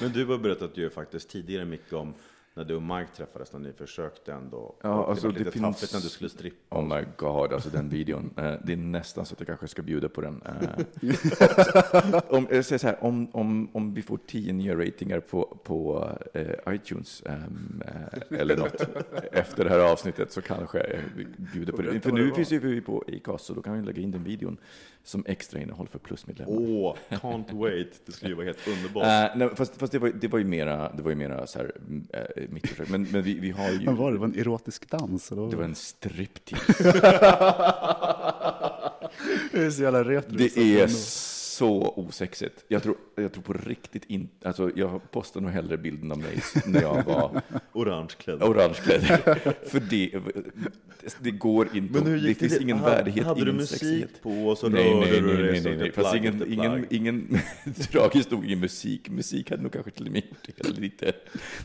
D: Men du har berättat ju faktiskt tidigare mycket om när du och Mike träffades, när ni försökte ändå.
B: Ja,
D: och
B: alltså,
D: det var
B: det
D: lite
B: finns-
D: taffligt när du skulle strippa.
B: Oh my god, alltså den videon. Eh, det är nästan så att jag kanske ska bjuda på den. Eh, om, jag säger så här, om, om, om vi får tio nya ratingar på, på eh, iTunes ehm, eh, eller något efter det här avsnittet så kanske jag bjuder på det. För nu finns ju vi på Acast så då kan vi lägga in den videon som extra innehåll för plusmedlemmar.
D: Åh, can't wait. Det skulle ju vara helt underbart.
B: Eh, nej, fast fast det, var, det var ju mera, det var ju mera så här, eh, mitt projekt. Men, men vi, vi har ju...
C: Vad var det? Det var en erotisk dans? Eller?
B: Det var en striptease.
C: det är så jävla retro.
B: Det är. Så osexigt. Jag tror, jag tror på riktigt inte... Alltså jag postar nog hellre bilden av mig när jag var
D: Orangeklädd.
B: orangeklädd. För det, det går inte.
D: Men hur
B: det
D: gick
B: finns ingen
D: Hade-
B: värdighet,
D: hade du musik
B: sexighet.
D: på och så
B: nej,
D: rörde
B: nej,
D: du
B: nej,
D: dig
B: nej, nej, nej. Fast ingen, ingen, ingen tragiskt nog ingen musik. Musik hade nog kanske till och med gjort det lite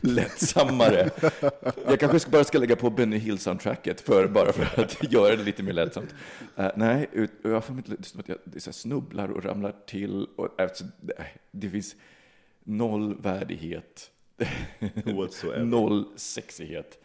B: lättsammare. Jag kanske bara ska lägga på Benny Hill-soundtracket för, bara för att göra det lite mer lättsamt. Eh, nej, ut, jag får inte, det är som att jag det är så här snubblar och ramlar till. Och, det, finns noll värdighet. Noll sexighet.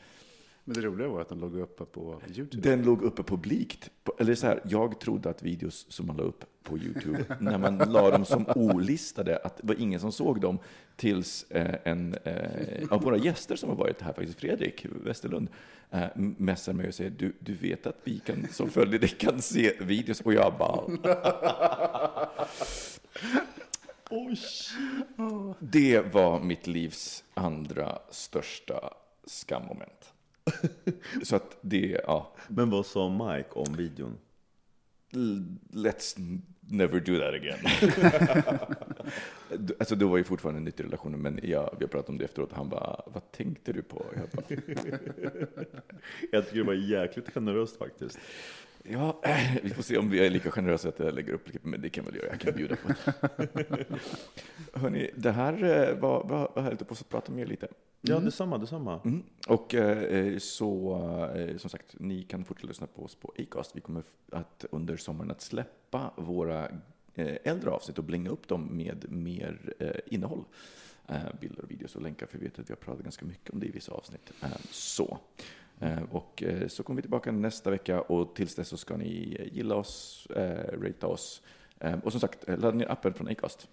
C: Men det roliga var att den låg uppe på YouTube.
B: Den låg uppe publikt. Eller så här, jag trodde att videos som man la upp på YouTube, när man la dem som olistade, att det var ingen som såg dem, tills eh, en eh, av våra gäster som har varit här, faktiskt Fredrik Westerlund, eh, messar mig och säger, du, du vet att vi kan, som följer dig kan se videos, och jag bara... Det var mitt livs andra största skammoment. Så att det, ja.
D: Men vad sa Mike om videon?
B: Let's never do that again. alltså då var ju fortfarande en nyttig relation, men jag, vi har pratat om det efteråt han bara, vad tänkte du på? Jag bara,
D: Jag tycker det var jäkligt generöst faktiskt.
B: ja, vi får se om vi är lika generösa att jag lägger upp klipp, men det kan väl jag, jag kan bjuda på det. Hörni, det här var, var, var härligt att få prata med er lite.
D: Ja, detsamma, detsamma.
B: Mm. Och eh, så, eh, som sagt, ni kan fortsätta lyssna på oss på Acast. Vi kommer att under sommaren att släppa våra eh, äldre avsnitt och blinga upp dem med mer eh, innehåll. Eh, bilder och videos och länkar, för vi vet att vi har pratat ganska mycket om det i vissa avsnitt. Eh, så. Eh, och eh, så kommer vi tillbaka nästa vecka och tills dess så ska ni eh, gilla oss, eh, ratea oss. Eh, och som sagt, eh, ladda ner appen från Acast.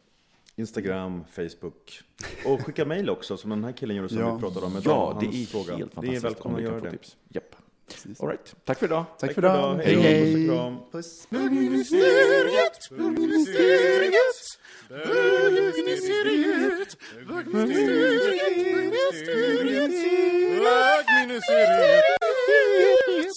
D: Instagram, Facebook. Och skicka mejl också, som den här killen gjorde som
C: Ja.
D: vi pratade om idag.
B: Ja, det är
D: fråga.
B: helt
D: Det
B: fantastiskt.
D: är välkomna
B: om
D: att göra det.
B: tips. Japp. All right. Tack för idag.
C: Tack för idag.
D: Hej, hej. Puss och kram.
C: Puss.
A: Bögministeriet, bögministeriet, bögministeriet, bögministeriet, bögministeriet, bögministeriet.